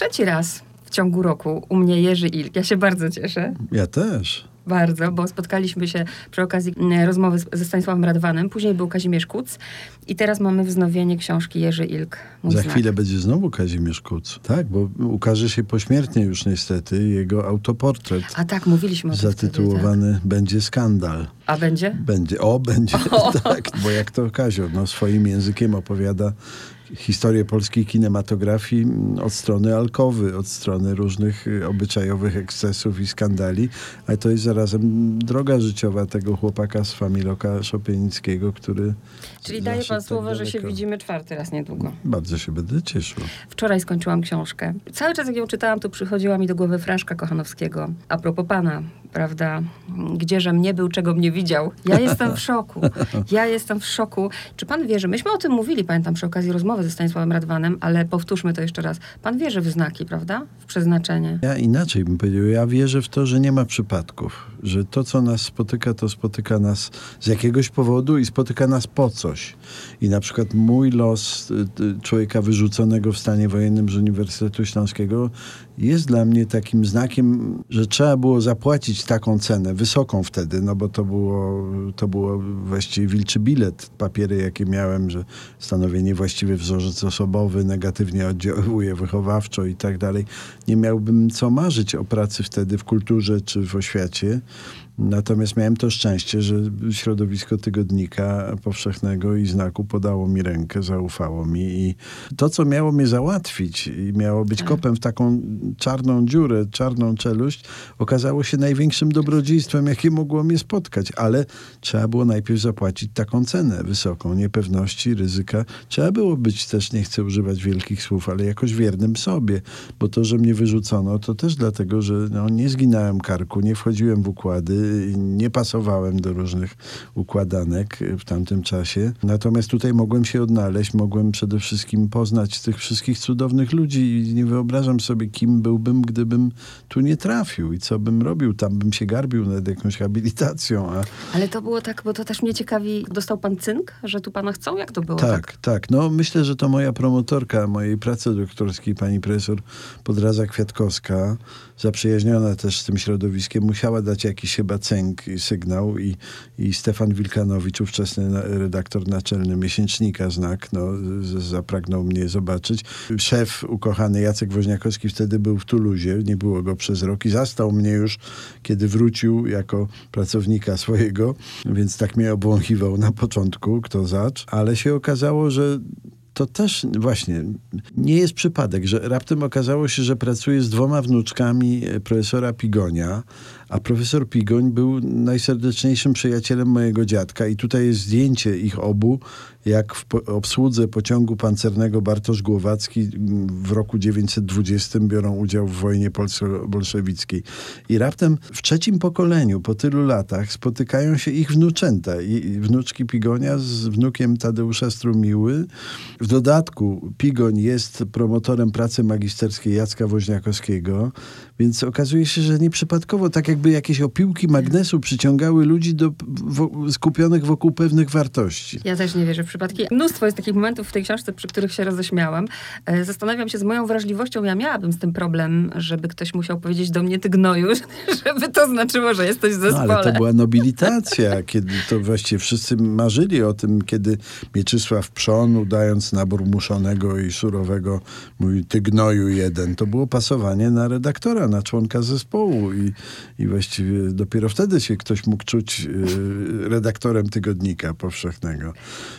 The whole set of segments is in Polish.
trzeci raz w ciągu roku u mnie Jerzy Ilk. Ja się bardzo cieszę. Ja też. Bardzo, bo spotkaliśmy się przy okazji rozmowy ze Stanisławem Radwanem. Później był Kazimierz Kuc i teraz mamy wznowienie książki Jerzy Ilk. Mój Za znak. chwilę będzie znowu Kazimierz Kuc. Tak, bo ukaże się pośmiertnie już niestety jego autoportret A tak, mówiliśmy o tym wtedy, zatytułowany Będzie skandal. tak. A będzie? Będzie, o, będzie, tak, bo jak to Kazio, no, swoim językiem opowiada historię polskiej kinematografii mm, od strony alkowy, od strony różnych y, obyczajowych ekscesów i skandali, ale to jest zarazem droga życiowa tego chłopaka z Familoka Szopienickiego, który... Czyli daje pan tak słowo, że się widzimy czwarty raz niedługo. Bardzo się będę cieszył. Wczoraj skończyłam książkę. Cały czas jak ją czytałam, to przychodziła mi do głowy fraszka Kochanowskiego. A propos pana, prawda? Gdzieżem nie był, czego mnie widział. Ja jestem w szoku. Ja jestem w szoku. Czy pan wierzy? Myśmy o tym mówili, pamiętam, przy okazji rozmowy ze Stanisławem Radwanem, ale powtórzmy to jeszcze raz. Pan wierzy w znaki, prawda? W przeznaczenie. Ja inaczej bym powiedział. Ja wierzę w to, że nie ma przypadków. Że to, co nas spotyka, to spotyka nas z jakiegoś powodu i spotyka nas po coś. I na przykład mój los y, y, człowieka wyrzuconego w stanie wojennym z Uniwersytetu Śląskiego jest dla mnie takim znakiem, że trzeba było zapłacić taką cenę, wysoką wtedy, no bo to było, to było właściwie wilczy bilet. Papiery, jakie miałem, że stanowię niewłaściwy wzorzec osobowy, negatywnie oddziałuje wychowawczo i tak dalej. Nie miałbym co marzyć o pracy wtedy w kulturze czy w oświacie. Natomiast miałem to szczęście, że środowisko tygodnika powszechnego i znaku podało mi rękę, zaufało mi i to, co miało mnie załatwić i miało być kopem w taką czarną dziurę, czarną czeluść, okazało się największym dobrodziejstwem, jakie mogło mnie spotkać, ale trzeba było najpierw zapłacić taką cenę wysoką, niepewności, ryzyka. Trzeba było być też, nie chcę używać wielkich słów, ale jakoś wiernym sobie, bo to, że mnie wyrzucono, to też dlatego, że no, nie zginałem karku, nie wchodziłem w układy, nie pasowałem do różnych układanek w tamtym czasie. Natomiast tutaj mogłem się odnaleźć, mogłem przede wszystkim poznać tych wszystkich cudownych ludzi i nie wyobrażam sobie, kim byłbym, gdybym tu nie trafił i co bym robił. Tam bym się garbił nad jakąś habilitacją, a Ale to było tak, bo to też mnie ciekawi. Dostał pan cynk, że tu pana chcą? Jak to było? Tak, tak. No myślę, że to moja promotorka mojej pracy doktorskiej, pani profesor Podraza Kwiatkowska, zaprzyjaźniona też z tym środowiskiem, musiała dać jakiś chyba cynk i sygnał i, i Stefan Wilkanowicz, ówczesny redaktor naczelny miesięcznika Znak, no, zapragnął mnie zobaczyć. Szef ukochany Jacek Woźniakowski wtedy był w Tuluzie, nie było go przez rok i zastał mnie już, kiedy wrócił jako pracownika swojego, więc tak mnie obłąchiwał na początku, kto zacz, ale się okazało, że to też właśnie nie jest przypadek, że raptem okazało się, że pracuję z dwoma wnuczkami e, profesora Pigonia, a profesor Pigoń był najserdeczniejszym przyjacielem mojego dziadka i tutaj jest zdjęcie ich obu, jak w obsłudze pociągu pancernego Bartosz Głowacki m, w roku 920 biorą udział w wojnie polsko-bolszewickiej. I raptem w trzecim pokoleniu, po tylu latach, spotykają się ich wnuczęta. I wnuczki Pigonia z wnukiem Tadeusza Strumiły. W dodatku Pigoń jest promotorem pracy magisterskiej Jacka Woźniakowskiego, więc okazuje się, że nieprzypadkowo, tak jakby jakieś opiłki magnesu przyciągały ludzi do, wo, skupionych wokół pewnych wartości. Ja też nie wierzę w przypadki. Mnóstwo jest takich momentów w tej książce, przy których się roześmiałam. E, Zastanawiam się z moją wrażliwością, ja miałabym z tym problem, żeby ktoś musiał powiedzieć do mnie ty gnoju, żeby to znaczyło, że jesteś w No, zespole. ale to była nobilitacja, kiedy to właściwie wszyscy marzyli o tym, kiedy Mieczysław Przon, udając nabór muszonego i surowego, mówi, ty gnoju jeden. To było pasowanie na redaktora, na członka zespołu i, i właściwie dopiero wtedy się ktoś mógł czuć y, redaktorem tygodnika powszechnego.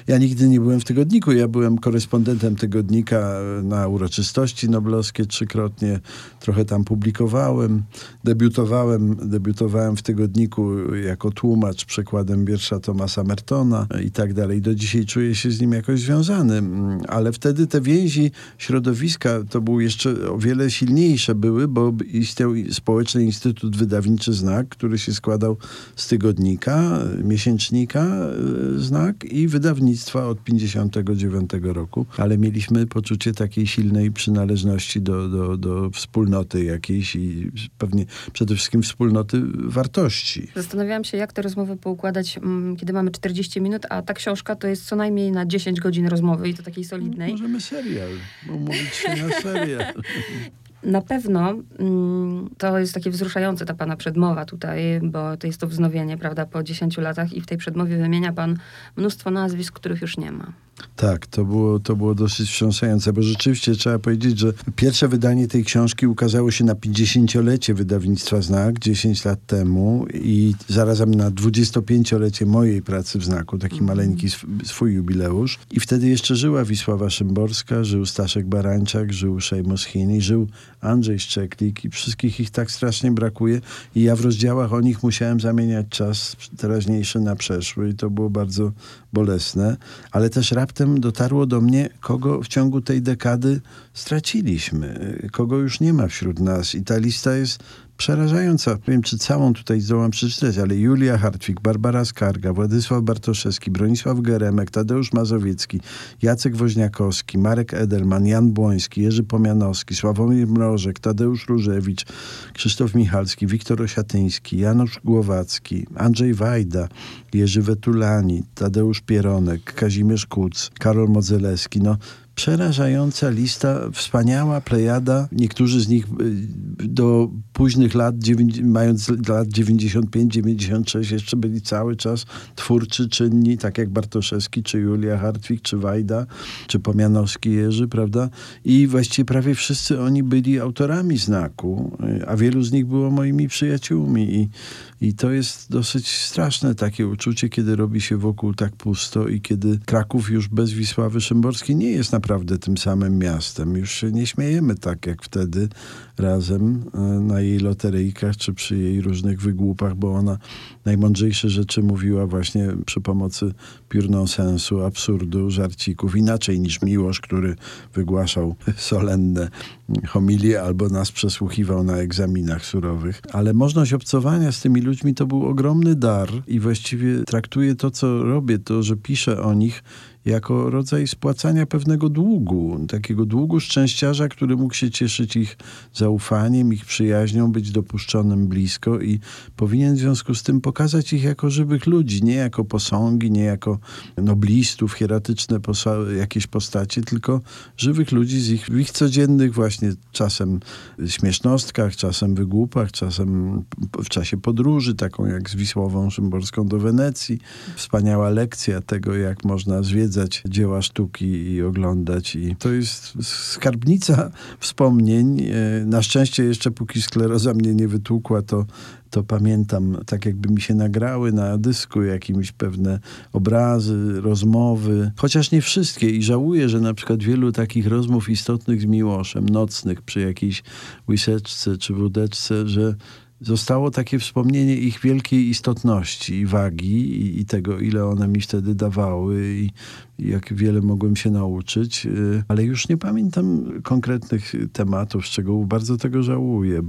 Ja nigdy nie byłem w tygodniku, ja byłem korespondentem tygodnika na uroczystości noblowskie trzykrotnie, trochę tam publikowałem, debiutowałem, debiutowałem w tygodniku jako tłumacz przekładem wiersza Tomasa Mertona i tak dalej. Do dzisiaj czuję się z nim jakoś związany, Mm, ale wtedy te więzi środowiska to były jeszcze o wiele silniejsze były, bo istniał Społeczny Instytut Wydawniczy Znak, który się składał z tygodnika, miesięcznika e, Znak i wydawnictwa od 59 roku, ale mieliśmy poczucie takiej silnej przynależności do, do, do wspólnoty jakiejś i pewnie przede wszystkim wspólnoty wartości. Zastanawiałam się, jak te rozmowy poukładać, mm, kiedy mamy 40 minut, a ta książka to jest co najmniej na 10 godzin rozmowy i to takiej solidnej. Możemy serial, umówić się na serial. Na pewno mm, to jest takie wzruszające ta pana przedmowa tutaj, bo to jest to wznowienie, prawda, po 10 latach i w tej przedmowie wymienia pan mnóstwo nazwisk, których już nie ma. Tak, to było, to było dosyć wstrząsające, bo rzeczywiście trzeba powiedzieć, że pierwsze wydanie tej książki ukazało się na 50-lecie wydawnictwa Znak 10 lat temu i zarazem na 25-lecie mojej pracy w Znaku, taki mm. maleńki sw swój jubileusz. I wtedy jeszcze żyła Wisława Szymborska, żył Staszek Barańczak, żył Szejmos Chini, żył Andrzej Szczeklik i wszystkich ich tak strasznie brakuje. I ja w rozdziałach o nich musiałem zamieniać czas teraźniejszy na przeszły i to było bardzo bolesne, ale też raptem dotarło do mnie, kogo w ciągu tej dekady straciliśmy, kogo już nie ma wśród nas. I ta lista jest przerażająca. Nie wiem, czy całą tutaj zdołam przeczytać, ale Julia Hartwig, Barbara Skarga, Władysław Bartoszewski, Bronisław Geremek, Tadeusz Mazowiecki, Jacek Woźniakowski, Marek Edelman, Jan Błoński, Jerzy Pomianowski, Sławomir Mrożek, Tadeusz Różewicz, Krzysztof Michalski, Wiktor Osiatyński, Janusz Głowacki, Andrzej Wajda, Jerzy Wetulani, Tadeusz Pieronek, Kazimierz Kuc, Karol Modzelewski. No, przerażająca lista, wspaniała plejada. Niektórzy z nich y, do późnych lat, mając lat 95-96, jeszcze byli cały czas twórczy, czynni, tak jak Bartoszewski, czy Julia Hartwig, czy Wajda, czy Pomianowski Jerzy, prawda? I właściwie prawie wszyscy oni byli autorami znaku, y, a wielu z nich było moimi przyjaciółmi. I, i to jest dosyć straszne takie uczucie, kiedy robi się wokół tak pusto i kiedy Kraków już bez Wisławy Szymborskiej nie jest naprawdę tym samym miastem. Już się nie śmiejemy tak jak wtedy razem e, na jej loteryjkach czy przy jej różnych wygłupach, bo ona najmądrzejsze rzeczy mówiła właśnie przy pomocy piór sensu, absurdu, żarcików, inaczej niż Miłosz, który wygłaszał solenne homilie albo nas przesłuchiwał na egzaminach surowych. Ale możliwość obcowania z tymi ludźmi to był ogromny dar i właściwie traktuję to, co robię, to, że piszę o nich jako rodzaj spłacania pewnego długu, takiego długu szczęściarza, który mógł się cieszyć ich zaufaniem, ich przyjaźnią, być dopuszczonym blisko i powinien w związku z tym pokazać ich jako żywych ludzi, nie jako posągi, nie jako noblistów, hieratyczne posa- jakieś postacie, tylko żywych ludzi z ich, w ich codziennych właśnie czasem śmiesznostkach, czasem wygłupach, czasem w czasie podróży, taką jak z Wisłową Szymborską do Wenecji. Wspaniała lekcja tego, jak można zwiedzać zwiedzać dzieła sztuki i oglądać. I to jest skarbnica wspomnień. E, na szczęście jeszcze póki skleroza mnie nie wytłukła, to to pamiętam tak jakby mi się nagrały na dysku jakimiś pewne obrazy, rozmowy, chociaż nie wszystkie i żałuję, że na przykład wielu takich rozmów istotnych z Miłoszem, nocnych przy jakiejś łyseczce czy wódeczce, że zostało takie wspomnienie ich wielkiej istotności i wagi i, i, tego, ile one mi wtedy dawały i, jak wiele mogłem się nauczyć, y, ale już nie pamiętam konkretnych tematów, szczegółów. Bardzo tego żałuję,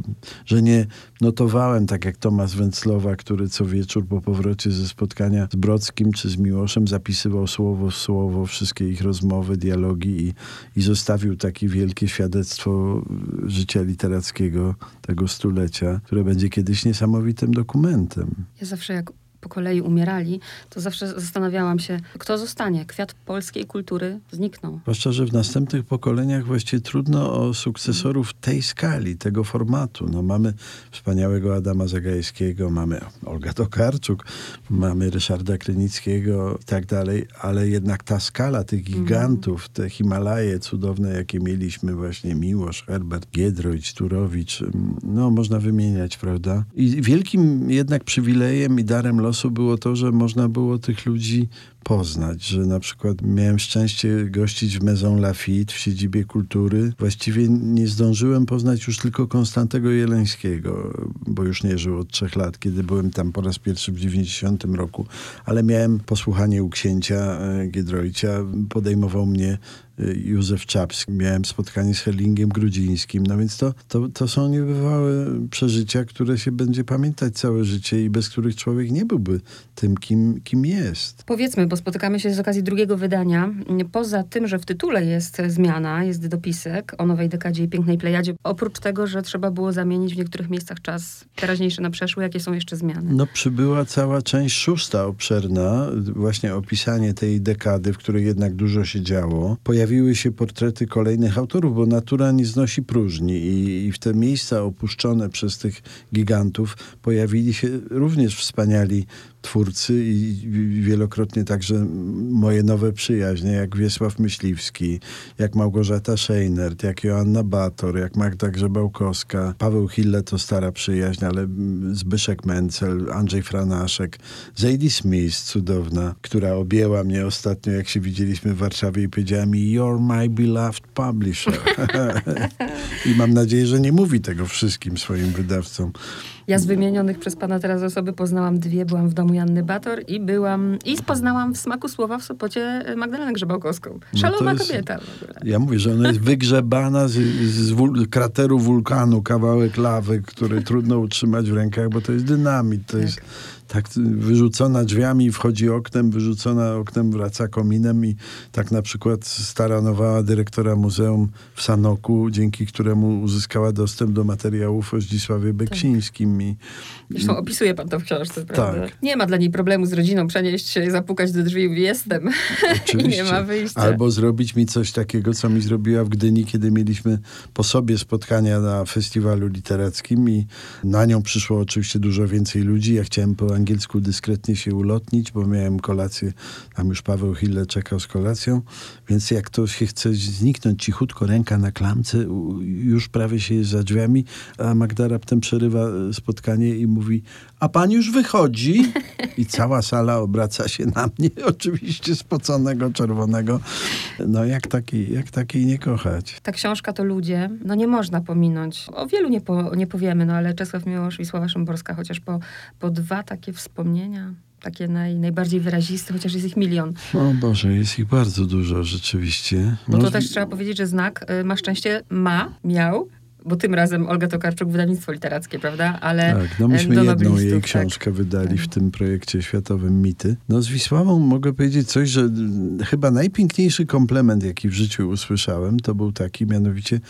że nie notowałem, tak jak Tomasz Węclowa, który co wieczór po powrocie ze spotkania z Brodskim czy z Miłoszem zapisywał słowo w słowo wszystkie ich rozmowy, dialogi i, i zostawił takie wielkie świadectwo życia literackiego tego stulecia, które będzie kiedyś niesamowitym dokumentem. Ja zawsze jak po kolei umierali, to zawsze zastanawiałam się, kto zostanie. Kwiat polskiej kultury zniknął. Zwłaszcza, że w następnych pokoleniach właściwie trudno o sukcesorów tej skali, tego formatu. No, mamy wspaniałego Adama Zagajskiego, mamy Olga Tokarczuk, mamy Ryszarda Krynickiego i tak dalej, ale jednak ta skala tych mhm. gigantów, te Himalaje cudowne, jakie mieliśmy, właśnie Miłosz, Herbert, Giedroyć, Turowicz, mm, no można wymieniać, prawda? I wielkim jednak przywilejem i darem losu losu było to, że można było tych ludzi poznać, że na przykład miałem szczęście gościć w Maison Lafitte, w siedzibie kultury. Właściwie nie zdążyłem poznać już tylko Konstantego Jeleńskiego, bo już nie żył od trzech lat, kiedy byłem tam po raz pierwszy w 90 roku, ale miałem posłuchanie u księcia e, Giedroycia, podejmował mnie e, Józef Czapski. Miałem spotkanie z Hellingiem Grudzińskim. No więc to, to, to są niebywałe przeżycia, które się będzie pamiętać całe życie i bez których człowiek nie byłby tym, kim, kim jest. Powiedzmy, bo spotykamy się z okazji drugiego wydania. Poza tym, że w tytule jest zmiana, jest dopisek o nowej dekadzie i pięknej plejadzie, oprócz tego, że trzeba było zamienić w niektórych miejscach czas teraźniejszy na przeszły, jakie są jeszcze zmiany? No przybyła cała część szósta obszerna, właśnie opisanie tej dekady, w której jednak dużo się działo. Pojawiły się portrety kolejnych autorów, bo natura nie znosi próżni i, i w te miejsca opuszczone przez tych gigantów pojawili się również wspaniali twórcy i wielokrotnie także moje nowe przyjaźnie, jak Wiesław Myśliwski, jak Małgorzata Scheinert, jak Joanna Bator, jak Magda Grzebałkowska, Paweł Hille to stara przyjaźń, ale Zbyszek Mencel, Andrzej Franaszek, Zadie Smith, cudowna, która objęła mnie ostatnio, jak się widzieliśmy w Warszawie i powiedziała mi You're my beloved publisher. I mam nadzieję, że nie mówi tego wszystkim swoim wydawcom. Ja z wymienionych przez pana teraz osoby poznałam dwie. Byłam w domu Janny Bator i byłam i poznałam w smaku słowa w Sopocie Magdalenę Grzebałkowską. No Szalona no jest, kobieta w ogóle. Ja mówię, że ona jest wygrzebana z, z wul krateru wulkanu, kawałek lawy, który trudno utrzymać w rękach, bo to jest dynamit, to tak. jest tak wyrzucona drzwiami, wchodzi oknem, wyrzucona oknem, wraca kominem i tak na przykład staranowała dyrektora muzeum w Sanoku, dzięki któremu uzyskała dostęp do materiałów o Zdzisławie tak. Beksińskim. Tak. I, Zresztą opisuje pan to w książce, prawda? Tak. Nie ma dla niej problemu z rodziną przenieść się, zapukać do drzwi i jestem. Oczywiście. nie ma wyjścia. Albo zrobić mi coś takiego, co mi zrobiła w Gdyni, kiedy mieliśmy po sobie spotkania na festiwalu literackim i na nią przyszło oczywiście dużo więcej ludzi. Ja chciałem po angielsku dyskretnie się ulotnić, bo miałem kolację, tam już Paweł Hille czekał z kolacją, więc jak to się chce zniknąć cichutko, ręka na klamce, już prawie się jest za drzwiami, a Magda raptem przerywa spotkanie i mówi, a pan już wychodzi? I cała sala obraca się na mnie, oczywiście spoconego, czerwonego. No jak takiej, jak takiej nie kochać? Ta książka to ludzie, no nie można pominąć. O wielu nie, po, nie powiemy, no ale Czesław Miłosz, Wisława Szymborska, chociaż po, po dwa takie wspomnienia takie naj, najbardziej wyraziste, chociaż jest ich milion. O Boże, jest ich bardzo dużo rzeczywiście. Bo to też trzeba powiedzieć, że znak y, ma szczęście, ma, miał bo tym razem Olga Tokarczuk, wydawnictwo literackie, prawda? Ale tak, no myśmy jedną jej tak. książkę tak. wydali w tym projekcie światowym Mity. No z Wisławą mogę powiedzieć coś, że chyba najpiękniejszy komplement, jaki w życiu usłyszałem, to był taki, mianowicie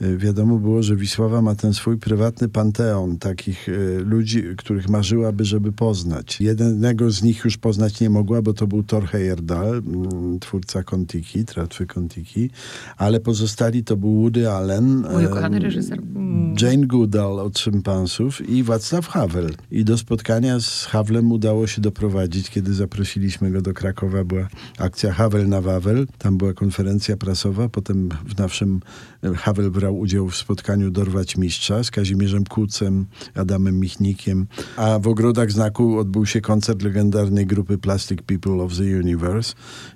e, wiadomo było, że Wisława ma ten swój prywatny panteon takich e, ludzi, których marzyłaby, żeby poznać. Jednego z nich już poznać nie mogła, bo to był Thor Heyerdahl, twórca Kontiki, tratwy Kontiki, ale pozostali to był Woody Allen. Mój ukochany reżyser reżyser. Mm. Jane Goodall od szympansów i Wacław Havel. I do spotkania z Hawlem udało się doprowadzić, kiedy zaprosiliśmy go do Krakowa. Była akcja Havel na Wawel. Tam była konferencja prasowa. Potem w naszym Havel brał udział w spotkaniu Dorwać Mistrza z Kazimierzem Kucem, Adamem Michnikiem. A w Ogrodach Znaku odbył się koncert legendarnej grupy Plastic People of the Universe.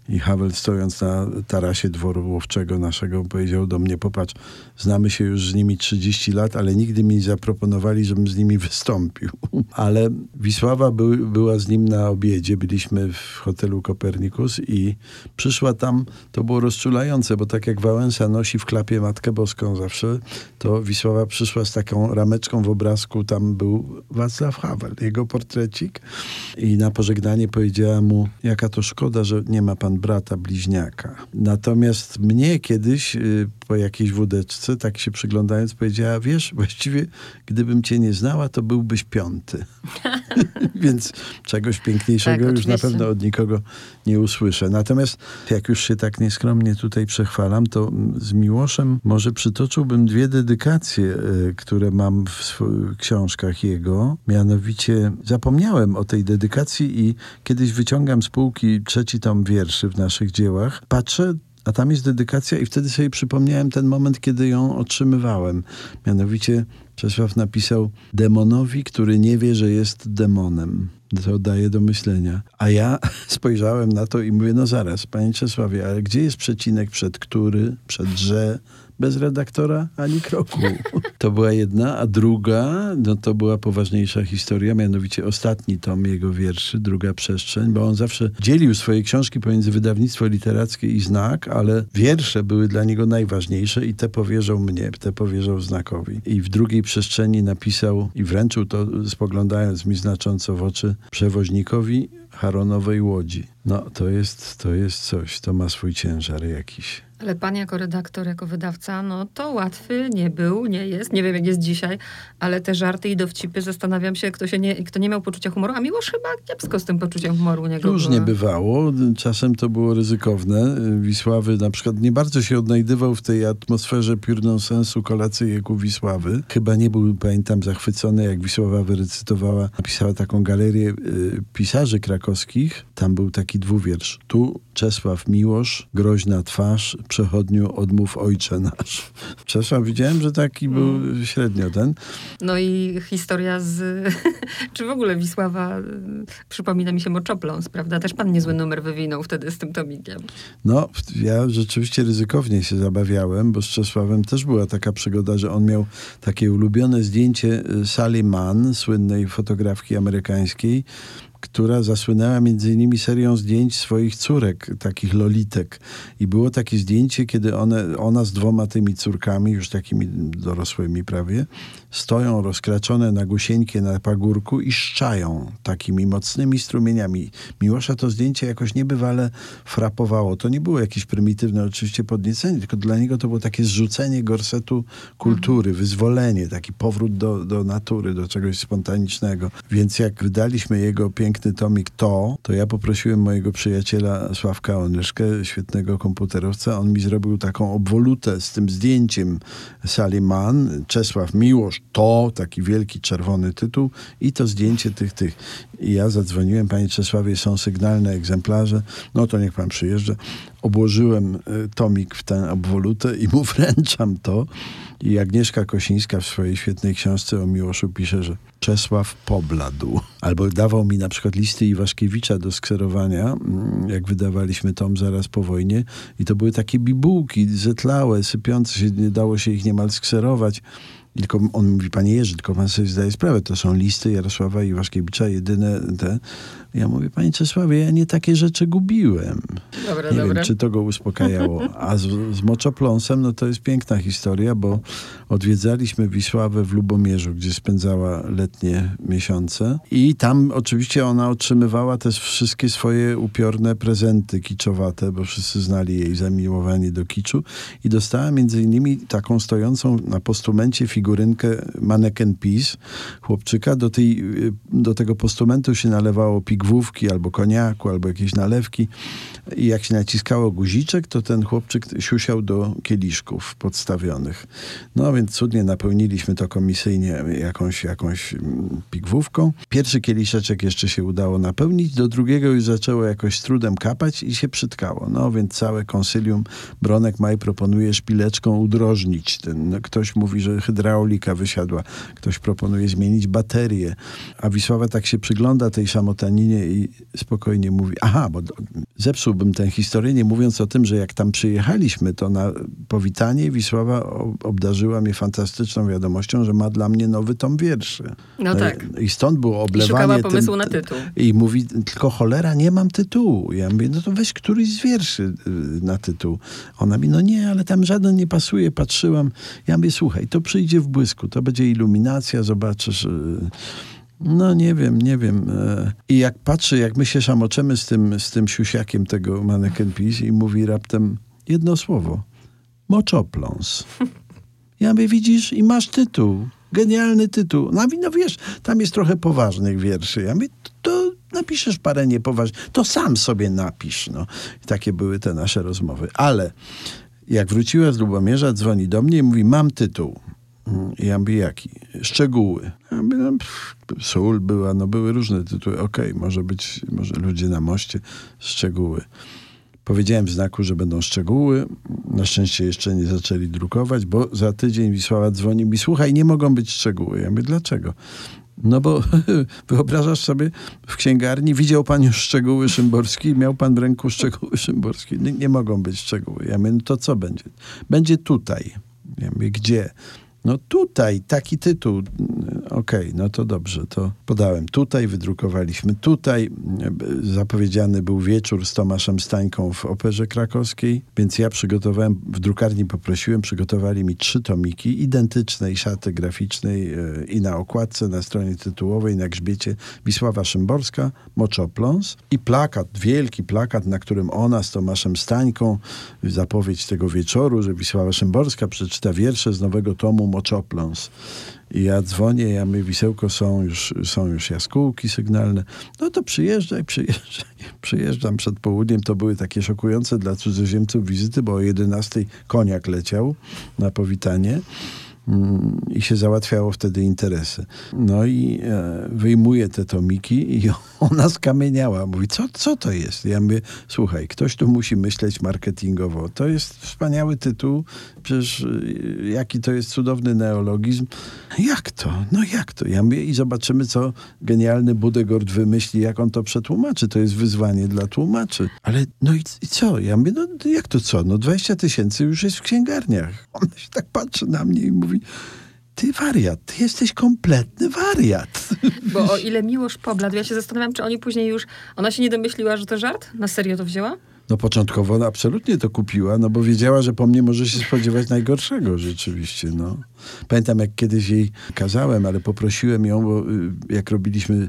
I Havel stojąc na tarasie dworu łowczego naszego powiedział do mnie, popatrz, znamy się już z nimi 30 lat, ale nigdy mi nie zaproponowali, żebym z nimi wystąpił. Ale Wisława był, była z nim na obiedzie, byliśmy w hotelu Kopernikus i przyszła tam, to było rozczulające, bo tak jak Wałęsa nosi w klapie Matkę Boską zawsze, to Wisława przyszła z taką rameczką w obrazku, tam był Wacław Havel, jego portrecik i na pożegnanie powiedziała mu, jaka to szkoda, że nie ma pan brata bliźniaka. Natomiast mnie kiedyś y, po jakiejś wódeczce, tak się przyglądając, powiedziała, wiesz, właściwie gdybym cię nie znała, to byłbyś piąty. Więc czegoś piękniejszego tak, już na pewno od nikogo nie usłyszę. Natomiast jak już się tak nieskromnie tutaj przechwalam, to z Miłoszem może przytoczyłbym dwie dedykacje, y, które mam w książkach jego. Mianowicie zapomniałem o tej dedykacji i kiedyś wyciągam z półki trzeci tom wierszy w naszych dziełach. Patrzę, a tam jest dedykacja i wtedy sobie przypomniałem ten moment, kiedy ją otrzymywałem. Mianowicie Czesław napisał demonowi, który nie wie, że jest demonem. To daje do myślenia. A ja spojrzałem na to i mówię, no zaraz, panie Czesławie, ale gdzie jest przecinek przed który, przed że, bez redaktora ani kroku. To była jedna, a druga, no to była poważniejsza historia, mianowicie ostatni tom jego wierszy, Druga Przestrzeń, bo on zawsze dzielił swoje książki pomiędzy wydawnictwo literackie i znak, ale wiersze były dla niego najważniejsze i te powierzał mnie, te powierzał znakowi. I w drugiej przestrzeni napisał i wręczył to, spoglądając mi znacząco w oczy, przewoźnikowi Haronowej Łodzi. No, to jest, to jest coś, to ma swój ciężar jakiś. Ale pan jako redaktor, jako wydawca, no to łatwy nie był, nie jest. Nie wiem, jak jest dzisiaj, ale te żarty i dowcipy, zastanawiam się, kto, się nie, kto nie miał poczucia humoru, a Miłosz chyba kiepsko z tym poczuciem humoru u niego Różnie bywało. Czasem to było ryzykowne. Wisławy na przykład nie bardzo się odnajdywał w tej atmosferze pure sensu kolacyjek Wisławy. Chyba nie był, pamiętam, zachwycony, jak Wisława wyrecytowała, napisała taką galerię y, pisarzy krakowskich. Tam był taki dwuwiersz. Tu Czesław Miłosz, groźna twarz, przechodniu odmów ojcze nasz. Czesław widziałem, że taki był hmm. średnio ten. No i historia z... czy w ogóle Wisława, y, przypomina mi się Moczopląs, prawda? Też pan niezły numer wywinął wtedy z tym tomikiem. No, ja rzeczywiście ryzykownie się zabawiałem, bo z Czesławem też była taka przygoda, że on miał takie ulubione zdjęcie y, Sally Mann, słynnej fotografki amerykańskiej, która zasłynęła między innymi serią zdjęć swoich córek, takich lolitek. I było takie zdjęcie, kiedy one, ona z dwoma tymi córkami, już takimi dorosłymi prawie, stoją rozkraczone na gusieńkie na pagórku i szczają takimi mocnymi strumieniami. Miłosza to zdjęcie jakoś niebywale frapowało. To nie było jakieś prymitywne oczywiście podniecenie, tylko dla niego to było takie zrzucenie gorsetu kultury, mhm. wyzwolenie, taki powrót do, do natury, do czegoś spontanicznego. Więc jak wydaliśmy jego piękny tomik To, to ja poprosiłem mojego przyjaciela Sławka Onyszkę, świetnego komputerowca, on mi zrobił taką obwolutę z tym zdjęciem Sally Mann, Czesław Miłosz, to, taki wielki czerwony tytuł i to zdjęcie tych, tych. I ja zadzwoniłem, panie Czesławie, są sygnalne egzemplarze, no to niech pan przyjeżdża. Obłożyłem y, tomik w tę obwolutę i mu wręczam to. I Agnieszka Kosińska w swojej świetnej książce o Miłoszu pisze, że Czesław pobladł. Albo dawał mi na przykład listy Iwaszkiewicza do skserowania, mm, jak wydawaliśmy tom zaraz po wojnie. I to były takie bibułki zetlałe, sypiące się, nie dało się ich niemal skserować. Tylko on mówi, panie Jerzy, tylko pan sobie zdaje sprawę, to są listy Jarosława Iwaszkiewicza, jedyne te. Ja mówię, panie Czesławie, ja nie takie rzeczy gubiłem. Dobra, nie dobra. wiem, czy to go uspokajało. A z, z Moczopląsem, no to jest piękna historia, bo odwiedzaliśmy Wisławę w Lubomierzu, gdzie spędzała letnie miesiące. I tam oczywiście ona otrzymywała też wszystkie swoje upiorne prezenty kiczowate, bo wszyscy znali jej zamiłowanie do kiczu. I dostała między innymi taką stojącą na postumencie figurę figurynkę Mannequin Peace, chłopczyka. Do, tej, do tego postumentu się nalewało pigwówki albo koniaku, albo jakieś nalewki. I jak się naciskało guziczek, to ten chłopczyk siusiał do kieliszków podstawionych. No więc cudnie napełniliśmy to komisyjnie jakąś, jakąś mm, pigwówką. Pierwszy kieliszeczek jeszcze się udało napełnić, do drugiego już zaczęło jakoś z trudem kapać i się przytkało. No więc całe konsylium Bronek Maj proponuje szpileczką udrożnić. Ten, no, ktoś mówi, że hydraulika wysiadła. Ktoś proponuje zmienić baterię. A Wisława tak się przygląda tej szamotaninie i spokojnie mówi, aha, bo zepsuł zakończyłbym tę historię, nie mówiąc o tym, że jak tam przyjechaliśmy, to na powitanie Wisława obdarzyła mnie fantastyczną wiadomością, że ma dla mnie nowy tom wierszy. No tak. I stąd było oblewanie. I szukała pomysłu tym, na tytuł. I mówi, tylko cholera, nie mam tytułu. Ja mówię, no to weź któryś z wierszy y, na tytuł. Ona mi, no nie, ale tam żaden nie pasuje. Patrzyłam. Ja mówię, słuchaj, to przyjdzie w błysku, to będzie iluminacja, zobaczysz... Y, no nie wiem, nie wiem. E, I jak patrzę, jak my się szamoczemy z tym, z tym siusiakiem tego Mannequin Peace i mówi raptem jedno słowo. Moczopląs. Ja mówię, widzisz, i masz tytuł. Genialny tytuł. No, no wiesz, tam jest trochę poważnych wierszy. Ja mówię, to napiszesz parę niepoważnych. To sam sobie napisz. No. I takie były te nasze rozmowy. Ale jak wróciła z Lubomierza, dzwoni do mnie i mówi, mam tytuł. Mm, ja mówię, jaki? Szczegóły. No, sól była, no były różne tytuły. Okej, okay, może być, może ludzie na moście, szczegóły. Powiedziałem w znaku, że będą szczegóły. Na szczęście jeszcze nie zaczęli drukować, bo za tydzień Wisława dzwoni mi, słuchaj, nie mogą być szczegóły. Ja mówię, dlaczego? No bo wyobrażasz sobie, w księgarni widział pan już szczegóły Szymborski, miał pan w ręku szczegóły Szymborski. Nie, nie mogą być szczegóły. Ja mówię, no to co będzie? Będzie tutaj. Ja mówię, gdzie? No tutaj taki tytuł. Okej, no to dobrze, to podałem tutaj, wydrukowaliśmy tutaj. Zapowiedziany był wieczór z Tomaszem Stańką w Operze Krakowskiej, więc ja przygotowałem, w drukarni poprosiłem, przygotowali mi trzy tomiki identycznej szaty graficznej e, i na okładce, na stronie tytułowej, na grzbiecie Wisława Szymborska, Moczopląs i plakat, wielki plakat, na którym ona z Tomaszem Stańką, zapowiedź tego wieczoru, że Wisława Szymborska przeczyta wiersze z nowego tomu Moczopląs. I ja dzwonię, ja mówię, wisełko, są już, są już jaskółki sygnalne. No to przyjeżdżaj, przyjeżdżaj. Przyjeżdżam przed południem. To były takie szokujące dla cudzoziemców wizyty, bo o 11 koniak leciał na powitanie i się załatwiało wtedy interesy. No i e, wyjmuję te tomiki i ona skamieniała. Mówi, co, co to jest? Ja mówię, słuchaj, ktoś tu musi myśleć marketingowo. To jest wspaniały tytuł, przecież e, jaki to jest cudowny neologizm. Jak to? No jak to? Ja mówię, i zobaczymy, co genialny Budegord wymyśli, jak on to przetłumaczy. To jest wyzwanie dla tłumaczy. Ale no i, i co? Ja mówię, no jak to co? No 20 tysięcy już jest w księgarniach. Ona się tak patrzy na mnie i mówi, ty wariat, ty jesteś kompletny wariat. Bo o ile miłość pobladł, ja się zastanawiam, czy oni później już, ona się nie domyśliła, że to żart? Na serio to wzięła? No początkowo absolutnie to kupiła, no bo wiedziała, że po mnie może się spodziewać najgorszego rzeczywiście, no. Pamiętam, jak kiedyś jej kazałem, ale poprosiłem ją, bo y, jak robiliśmy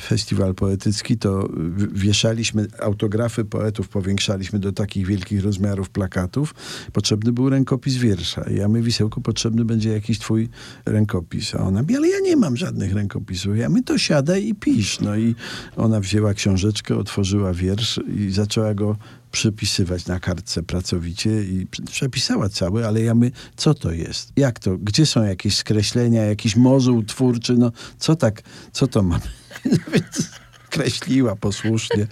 festiwal poetycki, to wieszaliśmy autografy poetów, powiększaliśmy do takich wielkich rozmiarów plakatów. Potrzebny był rękopis wiersza. I ja my Wisełku, potrzebny będzie jakiś twój rękopis. A ona mówi, ale ja nie mam żadnych rękopisów. Ja my to siadaj i pisz. No i ona wzięła książeczkę, otworzyła wiersz i zaczęła go przypisywać na kartce pracowicie i przepisała cały, ale ja my, co to jest? Jak to? Gdzie są jakieś skreślenia, jakiś mozuł twórczy? No, co tak, co to mamy? kreśliła posłusznie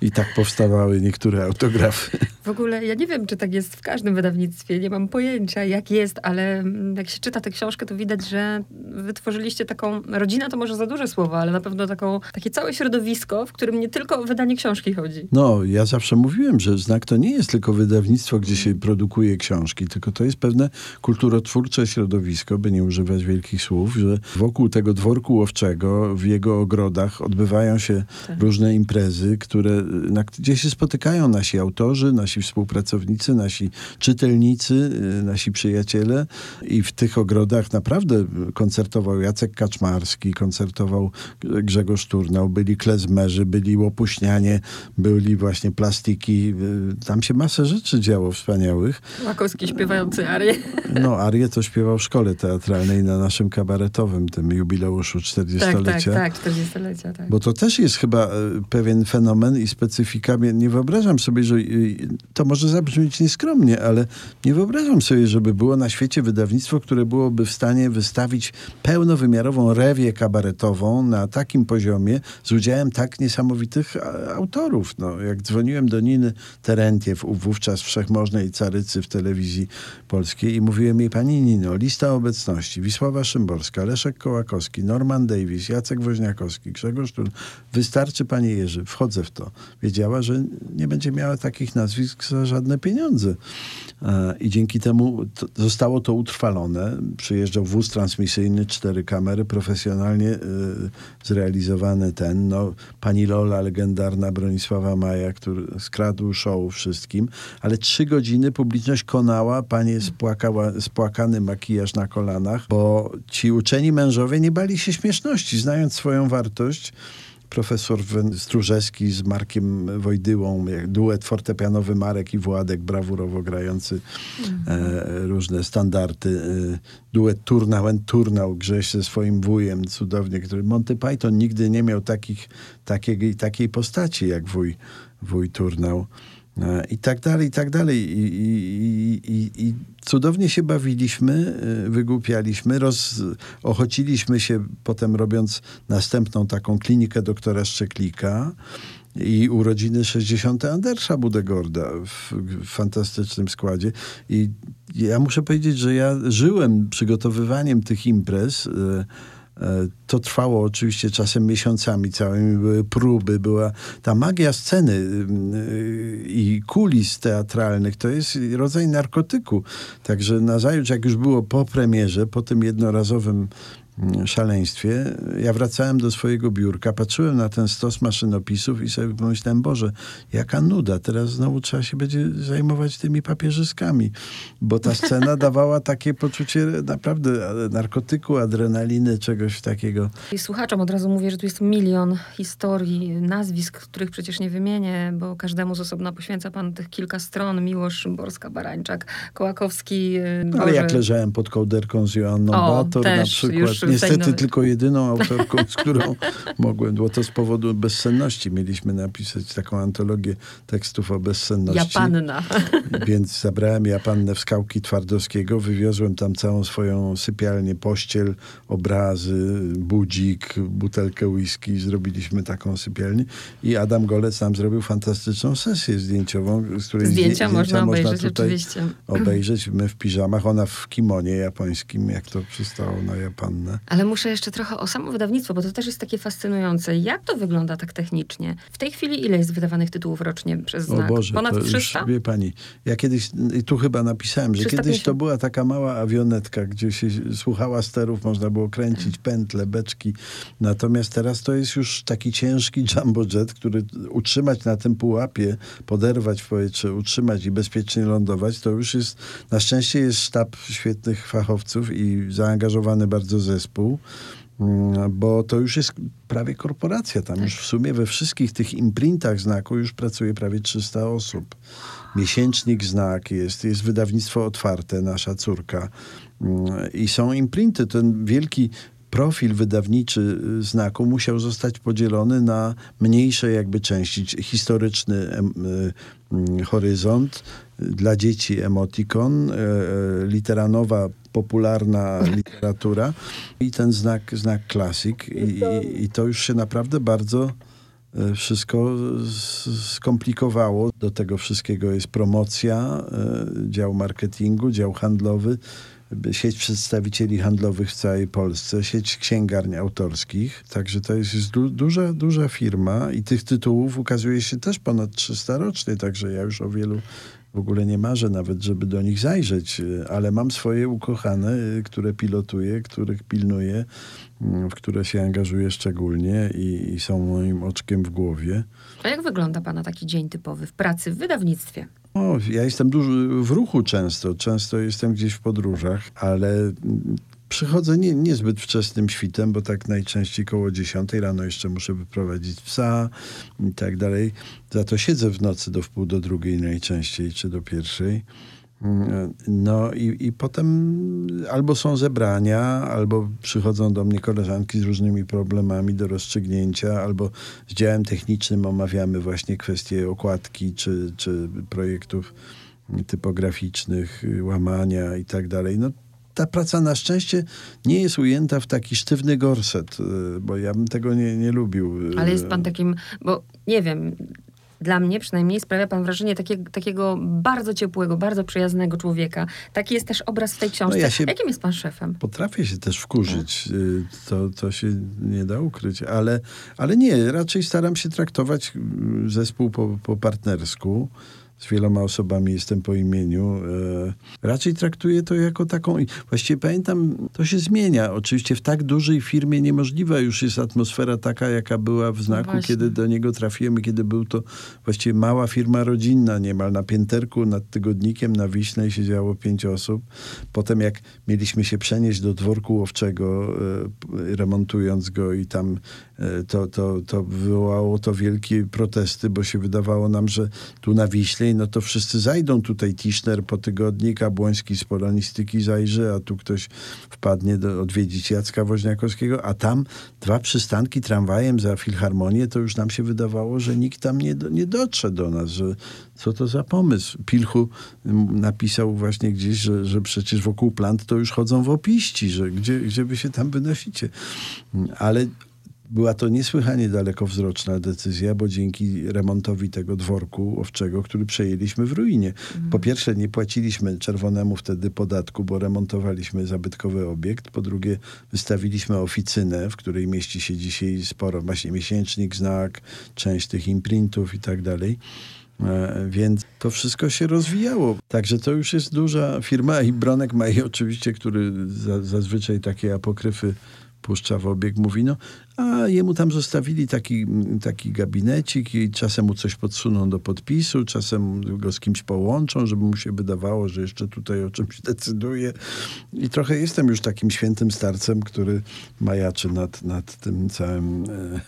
i tak powstawały niektóre autografy. W ogóle ja nie wiem, czy tak jest w każdym wydawnictwie, nie mam pojęcia jak jest, ale mm, jak się czyta tę książkę, to widać, że wytworzyliście taką, rodzina to może za duże słowo, ale na pewno taką, takie całe środowisko, w którym nie tylko o wydanie książki chodzi. No, ja zawsze mówiłem, że Znak to nie jest tylko wydawnictwo, gdzie się produkuje książki, tylko to jest pewne kulturotwórcze środowisko, by nie używać wielkich słów, że wokół tego dworku łowczego, w jego ogrodach odbywają się tak. różne imprezy, które, na, gdzie się spotykają nasi autorzy, nasi nasi współpracownicy, nasi czytelnicy, y, nasi przyjaciele i w tych ogrodach naprawdę koncertował Jacek Kaczmarski, koncertował Grzegorz Turnał, byli klezmerzy, byli łopuśnianie, byli właśnie plastiki. Y, tam się masę rzeczy działo wspaniałych. Łakowski śpiewający arię. No, arię to śpiewał w szkole teatralnej na naszym kabaretowym, tym jubileuszu 40-lecia. Tak, tak, tak, 40-lecia, tak. Bo to też jest chyba y, pewien fenomen i specyfika. Nie wyobrażam sobie, że to może zabrzmieć nieskromnie, ale nie wyobrażam sobie, żeby było na świecie wydawnictwo, które byłoby w stanie wystawić pełnowymiarową rewię kabaretową na takim poziomie z udziałem tak niesamowitych autorów. No, jak dzwoniłem do Niny Terentiew, wówczas wszechmożnej carycy w telewizji polskiej i mówiłem jej, pani Nino, lista obecności, Wisława Szymborska, Leszek Kołakowski, Norman Davis, Jacek Woźniakowski, Grzegorz Tur, wystarczy pani Jerzy, wchodzę w to. Wiedziała, że nie będzie miała takich nazwisk za żadne pieniądze. E, I dzięki temu to, zostało to utrwalone. Przyjeżdżał wóz transmisyjny, cztery kamery, profesjonalnie y, zrealizowany ten. No, pani Lola, legendarna Bronisława Maja, który skradł show wszystkim, ale trzy godziny publiczność konała, panie spłakała, spłakany makijaż na kolanach, bo ci uczeni mężowie nie bali się śmieszności, znając swoją wartość profesor Stróżewski z Markiem Wojdyłą, duet fortepianowy Marek i Władek, brawurowo grający e, różne standardy. E, duet Turnał and Turnał, Grześ ze swoim wujem, cudownie, który Monty Python nigdy nie miał takich, takiej, takiej postaci jak wuj, wuj Turnał. E, I tak dalej, i tak dalej. I, i, i, i cudownie się bawiliśmy, e, wygłupialiśmy, ochociliśmy się potem robiąc następną taką klinikę doktora Szczeklika i urodziny 60. Andersza Budegorda w, w fantastycznym składzie. I ja muszę powiedzieć, że ja żyłem przygotowywaniem tych imprez. Y, to trwało oczywiście czasem miesiącami całymi, były próby, była ta magia sceny y, i kulis teatralnych, to jest rodzaj narkotyku. Także nazajutrz, jak już było po premierze, po tym jednorazowym szaleństwie. Ja wracałem do swojego biurka, patrzyłem na ten stos maszynopisów i sobie pomyślałem, Boże, jaka nuda, teraz znowu trzeba się będzie zajmować tymi papierzyskami, bo ta scena dawała takie poczucie naprawdę narkotyku, adrenaliny, czegoś takiego. I słuchaczom od razu mówię, że tu jest milion historii, nazwisk, których przecież nie wymienię, bo każdemu z osobna poświęca pan tych kilka stron. Miłosz Szymborska-Barańczak, Kołakowski. No, ale jak leżałem pod kołderką z Joanną o, Bator na przykład. Niestety tylko jedyną autorką, z którą mogłem, bo to z powodu bezsenności. Mieliśmy napisać taką antologię tekstów o bezsenności. Japanna. Więc zabrałem Japannę w skałki Twardowskiego, wywiozłem tam całą swoją sypialnię, pościel, obrazy, budzik, butelkę whisky. Zrobiliśmy taką sypialnię i Adam Golec nam zrobił fantastyczną sesję zdjęciową, z której zdjęcia, zdjęcia można, można obejrzeć tutaj oczywiście. obejrzeć. My w piżamach, ona w kimonie japońskim, jak to przystało na Japannę. Ale muszę jeszcze trochę o samo wydawnictwo, bo to też jest takie fascynujące. Jak to wygląda tak technicznie? W tej chwili ile jest wydawanych tytułów rocznie przez znak? O Boże, Ponad 300? Już, wie pani, ja kiedyś, tu chyba napisałem, że 350. kiedyś to była taka mała awionetka, gdzie się słuchała sterów, można było kręcić pętle, beczki. Natomiast teraz to jest już taki ciężki jumbo jet, który utrzymać na tym pułapie, poderwać w powietrze, utrzymać i bezpiecznie lądować, to już jest, na szczęście jest sztab świetnych fachowców i zaangażowany bardzo zespół mm, bo to już jest prawie korporacja. Tam już w sumie we wszystkich tych imprintach znaku już pracuje prawie 300 osób. Miesięcznik znak jest, jest wydawnictwo otwarte, nasza córka. Mm, I są imprinty. Ten wielki profil wydawniczy znaku musiał zostać podzielony na mniejsze jakby części. Historyczny y, mm, horyzont, dla dzieci emotikon, literanowa popularna literatura i ten znak, znak klasik. I, i, I to już się naprawdę bardzo wszystko skomplikowało. Do tego wszystkiego jest promocja, dział marketingu, dział handlowy, sieć przedstawicieli handlowych w całej Polsce, sieć księgarni autorskich. Także to jest, jest du duża, duża firma i tych tytułów ukazuje się też ponad 300 rocznie, także ja już o wielu w ogóle nie marzę nawet, żeby do nich zajrzeć, ale mam swoje ukochane, które pilotuję, których pilnuję, mm, w które się angażuję szczególnie i, i są moim oczkiem w głowie. A jak wygląda Pana taki dzień typowy w pracy w wydawnictwie? O, ja jestem dużo w ruchu często, często jestem gdzieś w podróżach, ale Przychodzę nie, niezbyt wczesnym świtem, bo tak najczęściej koło 10 rano jeszcze muszę wyprowadzić psa i tak dalej. Za to siedzę w nocy do wpół do drugiej najczęściej, czy do pierwszej. No i, i potem albo są zebrania, albo przychodzą do mnie koleżanki z różnymi problemami do rozstrzygnięcia, albo z działem technicznym omawiamy właśnie kwestie okładki czy, czy projektów typograficznych, łamania i tak dalej. No ta praca na szczęście nie jest ujęta w taki sztywny gorset, y, bo ja bym tego nie, nie lubił. Ale jest pan takim, bo nie wiem, dla mnie przynajmniej sprawia pan wrażenie takiego, takiego bardzo ciepłego, bardzo przyjaznego człowieka. Taki jest też obraz w tej książce. No ja Jakim jest pan szefem? Potrafię się też wkurzyć. Y, to, to się nie da ukryć. Ale, ale nie, raczej staram się traktować y, zespół po, po partnersku z wieloma osobami jestem po imieniu. E, raczej traktuję to jako taką. Właściwie pamiętam, to się zmienia. Oczywiście w tak dużej firmie niemożliwa już jest atmosfera taka, jaka była w znaku, no kiedy do niego trafiłem kiedy był to właściwie mała firma rodzinna, niemal na pięterku nad tygodnikiem na Wiśnej siedziało pięć osób. Potem jak mieliśmy się przenieść do dworku łowczego, e, remontując go i tam to, to, to wywołało to wielkie protesty, bo się wydawało nam, że tu na Wiśle no to wszyscy zajdą tutaj. Tischner po tygodnik, a Błoński z polonistyki zajrzy, a tu ktoś wpadnie do, odwiedzić Jacka Woźniakowskiego, a tam dwa przystanki tramwajem za Filharmonię, to już nam się wydawało, że nikt tam nie, nie dotrze do nas, że co to za pomysł. Pilchu napisał właśnie gdzieś, że, że przecież wokół plant to już chodzą w opiści, że gdzie, gdzie wy się tam wynosicie. Ale była to niesłychanie dalekowzroczna decyzja, bo dzięki remontowi tego dworku owczego, który przejęliśmy w ruinie. Mhm. Po pierwsze, nie płaciliśmy czerwonemu wtedy podatku, bo remontowaliśmy zabytkowy obiekt. Po drugie, wystawiliśmy oficynę, w której mieści się dzisiaj sporo, właśnie miesięcznik, znak, część tych imprintów i tak dalej. E, Więc to wszystko się rozwijało. Także to już jest duża firma i Bronek Maj oczywiście, który za, zazwyczaj takie apokryfy puszcza w obieg, mówi, no, a jemu tam zostawili taki, taki gabinecik i czasem mu coś podsuną do podpisu, czasem go z kimś połączą, żeby mu się wydawało, że jeszcze tutaj o czymś decyduje. I trochę jestem już takim świętym starcem, który majaczy nad, nad tym całym e.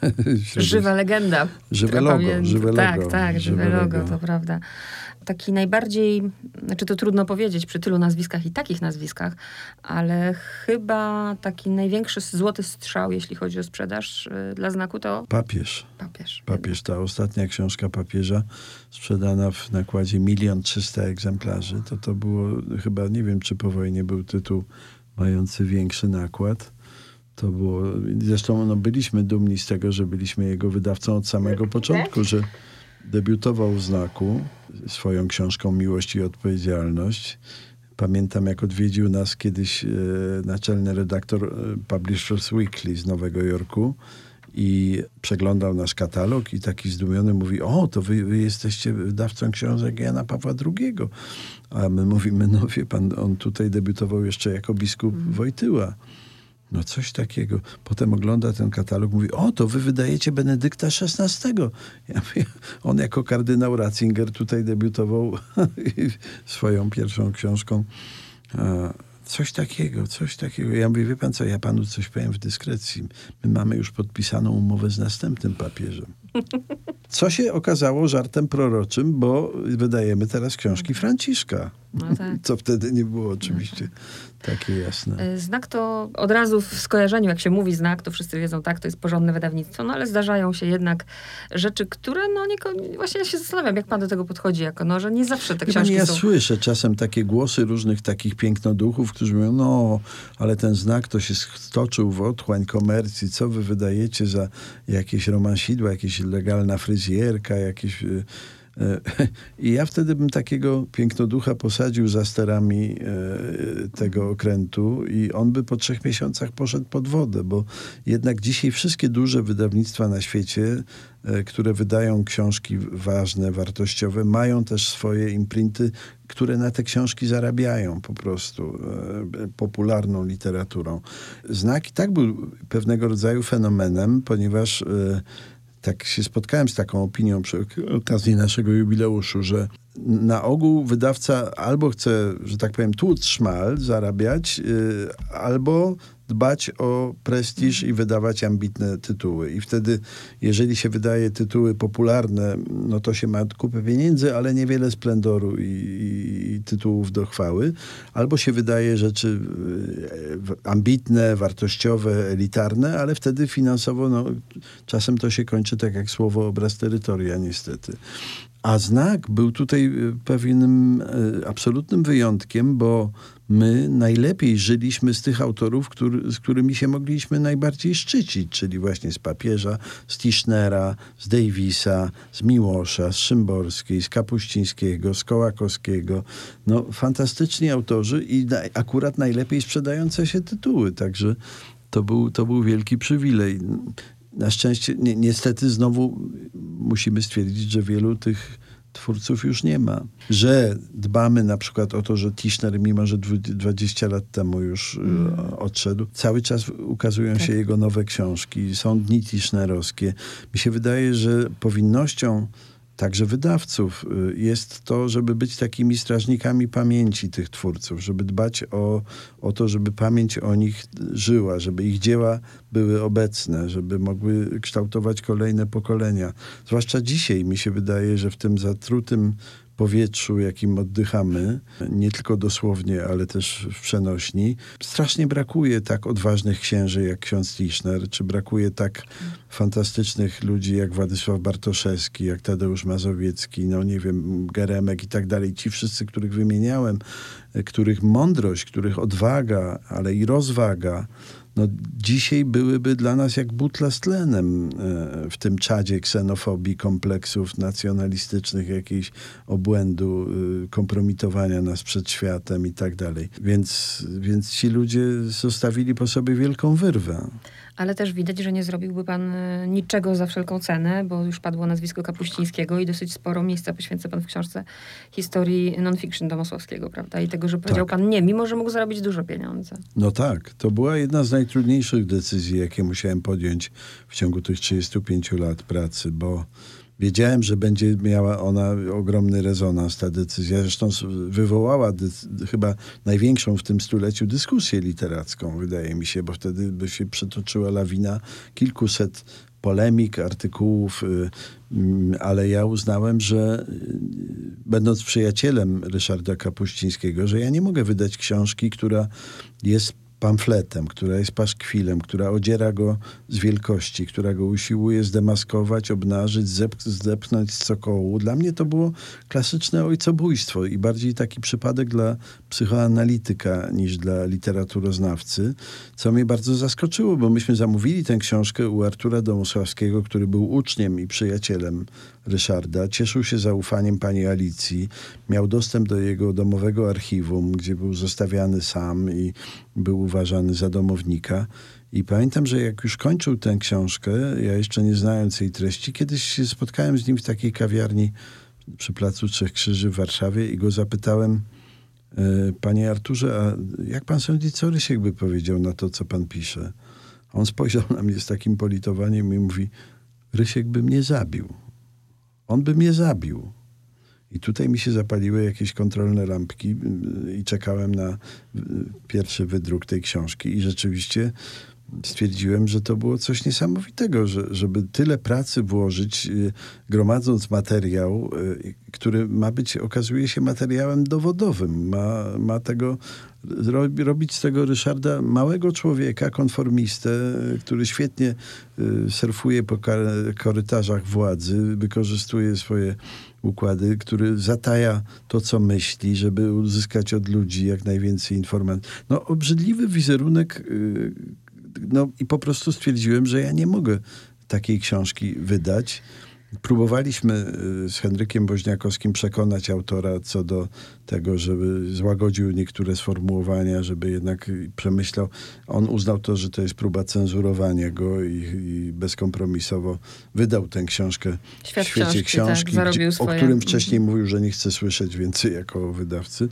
Żywa legenda. Żywe logo, żywe tak, logo, Tak, żywe, żywe logo. to prawda. Taki najbardziej, znaczy to trudno powiedzieć przy tylu nazwiskach i takich nazwiskach, ale chyba taki największy złoty strzał, jeśli chodzi o sprzedaż y, dla znaku, to Papież. papież. Papież, ta ostatnia książka papieża, sprzedana w nakładzie milion trzysta egzemplarzy, to to było chyba, nie wiem czy po wojnie był tytuł mający większy nakład. To było, zresztą no, byliśmy dumni z tego, że byliśmy jego wydawcą od samego początku, że debiutował w znaku swoją książką Miłość i Odpowiedzialność. Pamiętam, jak odwiedził nas kiedyś e, naczelny redaktor e, Publishers Weekly z Nowego Jorku i przeglądał nasz katalog i taki zdumiony mówi, o, to wy, wy jesteście wydawcą książek Jana Pawła II. A my mówimy, no wie pan, on tutaj debiutował jeszcze jako biskup Wojtyła. No coś takiego. Potem ogląda ten katalog, mówi, o, to wy wydajecie Benedykta XVI. Ja mówię, on jako kardynał Ratzinger tutaj debiutował swoją pierwszą książką. A, Coś takiego, coś takiego. Ja mówię, wie pan co, ja panu coś powiem w dyskrecji. My mamy już podpisaną umowę z następnym papieżem. Co się okazało żartem proroczym, bo wydajemy teraz książki Franciszka. No tak. Co wtedy nie było oczywiście takie jasne. Y, Znak to od razu w skojarzeniu, jak się mówi znak, to wszyscy wiedzą, tak, to jest porządne wydawnictwo, no ale zdarzają się jednak rzeczy, które, no nieko- właśnie ja się zastanawiam, jak pan do tego podchodzi, jako, no, że nie zawsze te Wie książki ja są... słyszę czasem takie głosy różnych takich pięknoduchów, którzy mówią, no, ale ten znak to się stoczył w otchłań komercji, co wy wydajecie za jakieś romansidła, jakieś legalna fryzjerka, jakieś... y, y, I ja wtedy bym takiego pięknoducha posadził za sterami e, tego okrętu i on by po trzech miesiącach poszedł pod wodę, bo jednak dzisiaj wszystkie duże wydawnictwa na świecie, e, które wydają książki ważne, wartościowe, mają też swoje imprinty, które na te książki zarabiają po prostu e, popularną literaturą. Znak i tak był pewnego rodzaju fenomenem, ponieważ e, tak się spotkałem z taką opinią przy okazji naszego jubileuszu, że na ogół wydawca albo chce, że tak powiem, tłuc szmal, zarabiać, y, albo dbać o prestiż i wydawać ambitne tytuły. I wtedy, jeżeli się wydaje tytuły popularne, no to się ma kupę pieniędzy, ale niewiele splendoru i, i, i tytułów do chwały. Albo się wydaje rzeczy w- ambitne, wartościowe, elitarne, ale wtedy finansowo, no, czasem to się kończy tak jak słowo obraz terytoria, niestety. A znak był tutaj y, pewnym y, absolutnym wyjątkiem, bo my najlepiej żyliśmy z tych autorów, który, z którymi się mogliśmy najbardziej szczycić, czyli właśnie z papieża, z Tischnera, z Davisa, z Miłosza, z Szymborskiej, z Kapuścińskiego, z Kołakowskiego. No, fantastyczni autorzy i na, akurat najlepiej sprzedające się tytuły, także to był, to był wielki przywilej. Na szczęście, ni niestety znowu musimy stwierdzić, że wielu tych twórców już nie ma. Że dbamy na przykład o to, że Tischner, mimo że dwu- 20 lat temu już y, odszedł, cały czas ukazują się jego nowe książki. Są dni Tischnerowskie. Mi się wydaje, że powinnością także wydawców y, jest to, żeby być takimi strażnikami pamięci tych twórców, żeby dbać o, o to, żeby pamięć o nich żyła, żeby ich dzieła były obecne, żeby mogły kształtować kolejne pokolenia. Zwłaszcza dzisiaj mi się wydaje, że w tym zatrutym powietrzu, jakim oddychamy, nie tylko dosłownie, ale też w przenośni, strasznie brakuje tak odważnych księży jak ksiądz Tischner, czy brakuje tak fantastycznych ludzi jak Władysław Bartoszewski, jak Tadeusz Mazowiecki, no nie wiem, Geremek i tak dalej. Ci wszyscy, których wymieniałem, których mądrość, których odwaga, ale i rozwaga, no dzisiaj byłyby dla nas jak butla z tlenem e, w tym czadzie ksenofobii, kompleksów nacjonalistycznych, jakiejś obłędu, y, kompromitowania nas przed światem i tak dalej. Więc, więc ci ludzie zostawili po sobie wielką wyrwę. Ale też widać, że nie zrobiłby pan e, niczego za wszelką cenę, bo już padło nazwisko Kapuścińskiego i dosyć sporo miejsca poświęca pan w książce historii non-fiction Domosławskiego, prawda? I tego, że powiedział Tak. pan nie, mimo że mógł zarobić dużo pieniędzy. No tak, to była jedna z najtrudniejszych decyzji, jakie musiałem podjąć w ciągu tych 35 lat pracy, bo wiedziałem, że będzie miała ona ogromny rezonans, ta decyzja. Zresztą wywołała chyba największą w tym stuleciu dyskusję literacką, wydaje mi się, bo wtedy by się przetoczyła lawina kilkuset polemik, artykułów, y, mm, ale ja uznałem, że y, będąc przyjacielem Ryszarda Kapuścińskiego, że ja nie mogę wydać książki, która jest pamfletem, która jest paszkwilem, która odziera go z wielkości, która go usiłuje zdemaskować, obnażyć, zep- zdepnąć z cokołu. Dla mnie to było klasyczne ojcobójstwo i bardziej taki przypadek dla psychoanalityka niż dla literaturoznawcy, co mnie bardzo zaskoczyło, bo myśmy zamówili tę książkę u Artura Domosławskiego, który był uczniem i przyjacielem Ryszarda. Cieszył się zaufaniem pani Alicji. Miał dostęp do jego domowego archiwum, gdzie był zostawiany sam i był uważany za domownika. I pamiętam, że jak już kończył tę książkę, ja jeszcze nie znając jej treści, kiedyś się spotkałem z nim w takiej kawiarni przy Placu Trzech Krzyży w Warszawie i go zapytałem, e, panie Arturze, a jak pan sądzi, co Rysiek by powiedział na to, co pan pisze? On spojrzał na mnie z takim politowaniem i mówi, Rysiek by mnie zabił. On by mnie zabił. I tutaj mi się zapaliły jakieś kontrolne lampki y, i czekałem na y, pierwszy wydruk tej książki i rzeczywiście stwierdziłem, że to było coś niesamowitego, że, żeby tyle pracy włożyć, y, gromadząc materiał, y, który ma być, okazuje się materiałem dowodowym. Ma, ma tego, robić z tego Ryszarda małego człowieka, konformistę, który świetnie y, surfuje po korytarzach władzy, wykorzystuje swoje układy, który zataja to, co myśli, żeby uzyskać od ludzi jak najwięcej informacji. No, obrzydliwy wizerunek y, no i po prostu stwierdziłem, że ja nie mogę takiej książki wydać. Próbowaliśmy y, z Henrykiem Boźniakowskim przekonać autora co do tego, żeby złagodził niektóre sformułowania, żeby jednak przemyślał. On uznał to, że to jest próba cenzurowania go i, i bezkompromisowo wydał tę książkę Świat w świecie książki, książki, tak, gdzie, o którym wcześniej mówił, że nie chce słyszeć więcej jako wydawcy.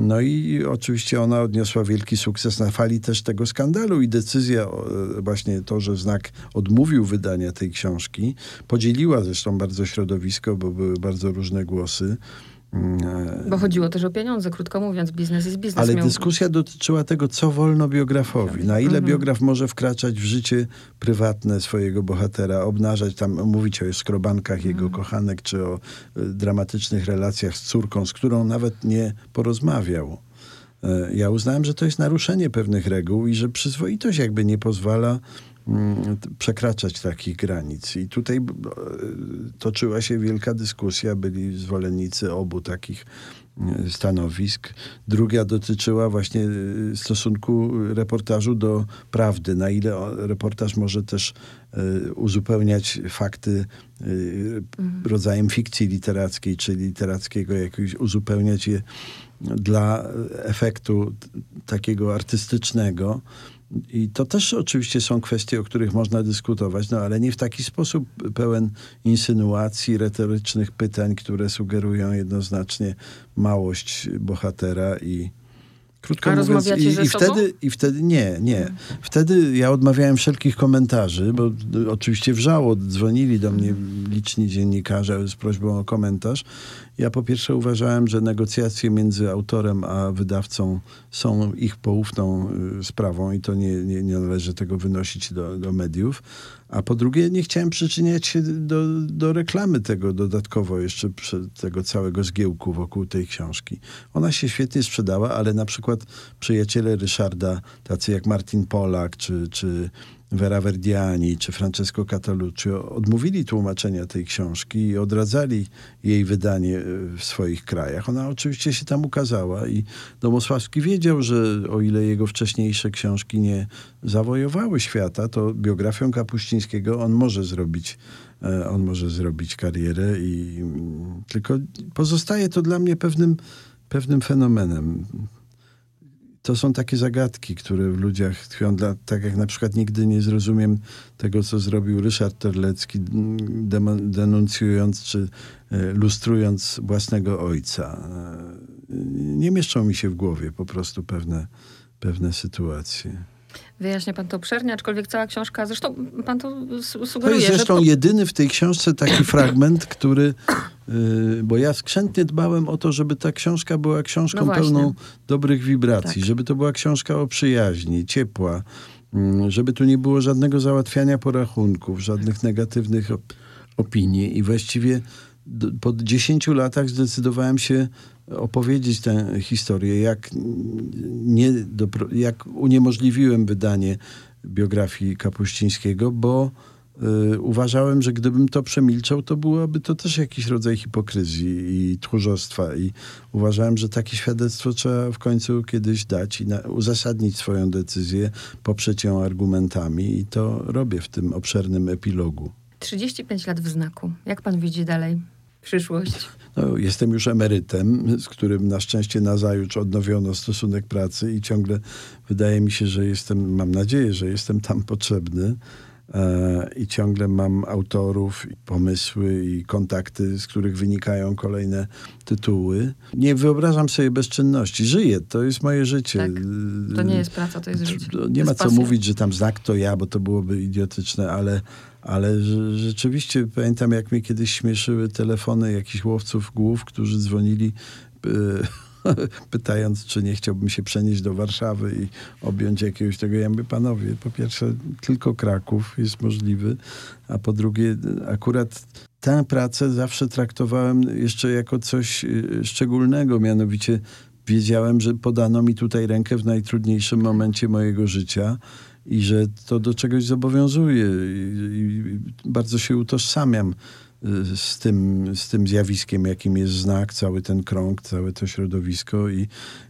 No i oczywiście ona odniosła wielki sukces na fali też tego skandalu i decyzja, e, właśnie to, że Znak odmówił wydania tej książki, podzieliła zresztą bardzo środowisko, bo były bardzo różne głosy. Mm, e, Bo chodziło też o pieniądze, krótko mówiąc, biznes jest biznes. ale Miał- dyskusja dotyczyła tego, co wolno biografowi. Na ile Mhm. biograf może wkraczać w życie prywatne swojego bohatera, obnażać tam, mówić o skrobankach jego Mhm. kochanek, czy o y, dramatycznych relacjach z córką, z którą nawet nie porozmawiał. E, Ja uznałem, że to jest naruszenie pewnych reguł i że przyzwoitość jakby nie pozwala przekraczać takich granic. I tutaj toczyła się wielka dyskusja, byli zwolennicy obu takich e, stanowisk. Druga dotyczyła właśnie e, stosunku reportażu do prawdy. Na ile reportaż może też e, uzupełniać fakty e, rodzajem fikcji literackiej, czy literackiego jakiegoś, uzupełniać je dla efektu takiego artystycznego. I to też oczywiście są kwestie, o których można dyskutować, no ale nie w taki sposób pełen insynuacji, retorycznych pytań, które sugerują jednoznacznie małość bohatera i krótko A mówiąc, i, i wtedy i wtedy nie, nie. Wtedy ja odmawiałem wszelkich komentarzy, bo y, oczywiście wrzało, dzwonili do mnie liczni dziennikarze z prośbą o komentarz. Ja po pierwsze uważałem, że negocjacje między autorem a wydawcą są ich poufną y, sprawą i to nie, nie, nie należy tego wynosić do, do mediów. A po drugie, nie chciałem przyczyniać się do, do reklamy tego dodatkowo jeszcze tego całego zgiełku wokół tej książki. Ona się świetnie sprzedała, ale na przykład przyjaciele Ryszarda, tacy jak Martin Polak, czy, czy Vera Verdiani, czy Francesco Cataluccio, odmówili tłumaczenia tej książki i odradzali jej wydanie y, w swoich krajach. Ona oczywiście się tam ukazała i Domosławski wiedział, że o ile jego wcześniejsze książki nie zawojowały świata, to biografią Kapuścińskiego on może zrobić, e, on może zrobić karierę i mm, tylko pozostaje to dla mnie pewnym, pewnym fenomenem. To są takie zagadki, które w ludziach tkwią. Dla, tak jak na przykład nigdy nie zrozumiem tego, co zrobił Ryszard Terlecki, denuncjując czy e, lustrując własnego ojca. E, nie mieszczą mi się w głowie po prostu pewne, pewne sytuacje. Wyjaśnia pan to obszernie, aczkolwiek cała książka, zresztą pan to sugeruje. To jest zresztą że... jedyny w tej książce taki fragment, który, bo ja skrzętnie dbałem o to, żeby ta książka była książką no pełną dobrych wibracji, tak. żeby to była książka o przyjaźni, ciepła, yy, żeby tu nie było żadnego załatwiania porachunków, żadnych negatywnych op opinii i właściwie po 10 latach zdecydowałem się opowiedzieć tę historię, jak, nie, jak uniemożliwiłem wydanie biografii Kapuścińskiego, bo y, uważałem, że gdybym to przemilczał, to byłoby to też jakiś rodzaj hipokryzji i tchórzostwa. I uważałem, że takie świadectwo trzeba w końcu kiedyś dać i na, uzasadnić swoją decyzję, poprzeć ją argumentami. I to robię w tym obszernym epilogu. 35 lat w znaku. Jak pan widzi dalej? przyszłość? No, jestem już emerytem, z którym na szczęście nazajutrz odnowiono stosunek pracy i ciągle wydaje mi się, że jestem, mam nadzieję, że jestem tam potrzebny. E, I ciągle mam autorów, i pomysły i kontakty, z których wynikają kolejne tytuły. Nie wyobrażam sobie bezczynności. Żyję, to jest moje życie. Tak. To nie jest praca, to jest życie. Nie ma co mówić, że tam znak to ja, bo to byłoby idiotyczne, ale ale rzeczywiście pamiętam, jak mnie kiedyś śmieszyły telefony jakichś łowców głów, którzy dzwonili pytając, czy nie chciałbym się przenieść do Warszawy i objąć jakiegoś tego. Ja mówię, panowie, po pierwsze, tylko Kraków jest możliwy, a po drugie, akurat tę pracę zawsze traktowałem jeszcze jako coś y, szczególnego, mianowicie wiedziałem, że podano mi tutaj rękę w najtrudniejszym momencie mojego życia i że to do czegoś zobowiązuje. I, i bardzo się utożsamiam z tym, z tym zjawiskiem, jakim jest znak, cały ten krąg, całe to środowisko i,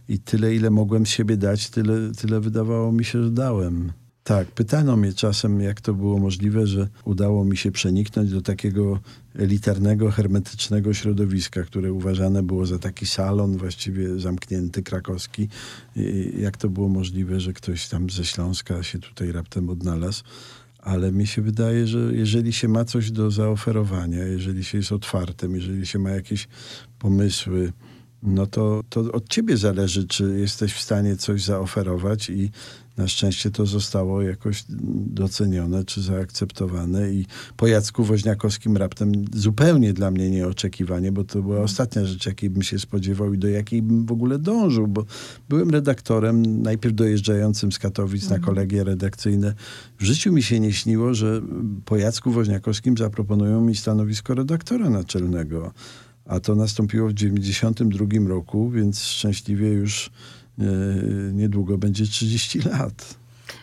i tyle, ile mogłem siebie dać, tyle, tyle wydawało mi się, że dałem. Tak, pytano mnie czasem, jak to było możliwe, że udało mi się przeniknąć do takiego elitarnego, hermetycznego środowiska, które uważane było za taki salon właściwie zamknięty, krakowski. I jak to było możliwe, że ktoś tam ze Śląska się tutaj raptem odnalazł. Ale mi się wydaje, że jeżeli się ma coś do zaoferowania, jeżeli się jest otwartym, jeżeli się ma jakieś pomysły, no to, to od ciebie zależy, czy jesteś w stanie coś zaoferować i na szczęście to zostało jakoś docenione czy zaakceptowane i po Jacku Woźniakowskim raptem zupełnie dla mnie nieoczekiwanie, bo to była ostatnia rzecz, jakiej bym się spodziewał i do jakiej bym w ogóle dążył, bo byłem redaktorem, najpierw dojeżdżającym z Katowic mhm. na kolegie redakcyjne. W życiu mi się nie śniło, że po Jacku Woźniakowskim zaproponują mi stanowisko redaktora naczelnego. A to nastąpiło w 1992 roku, więc szczęśliwie już e, niedługo będzie 30 lat.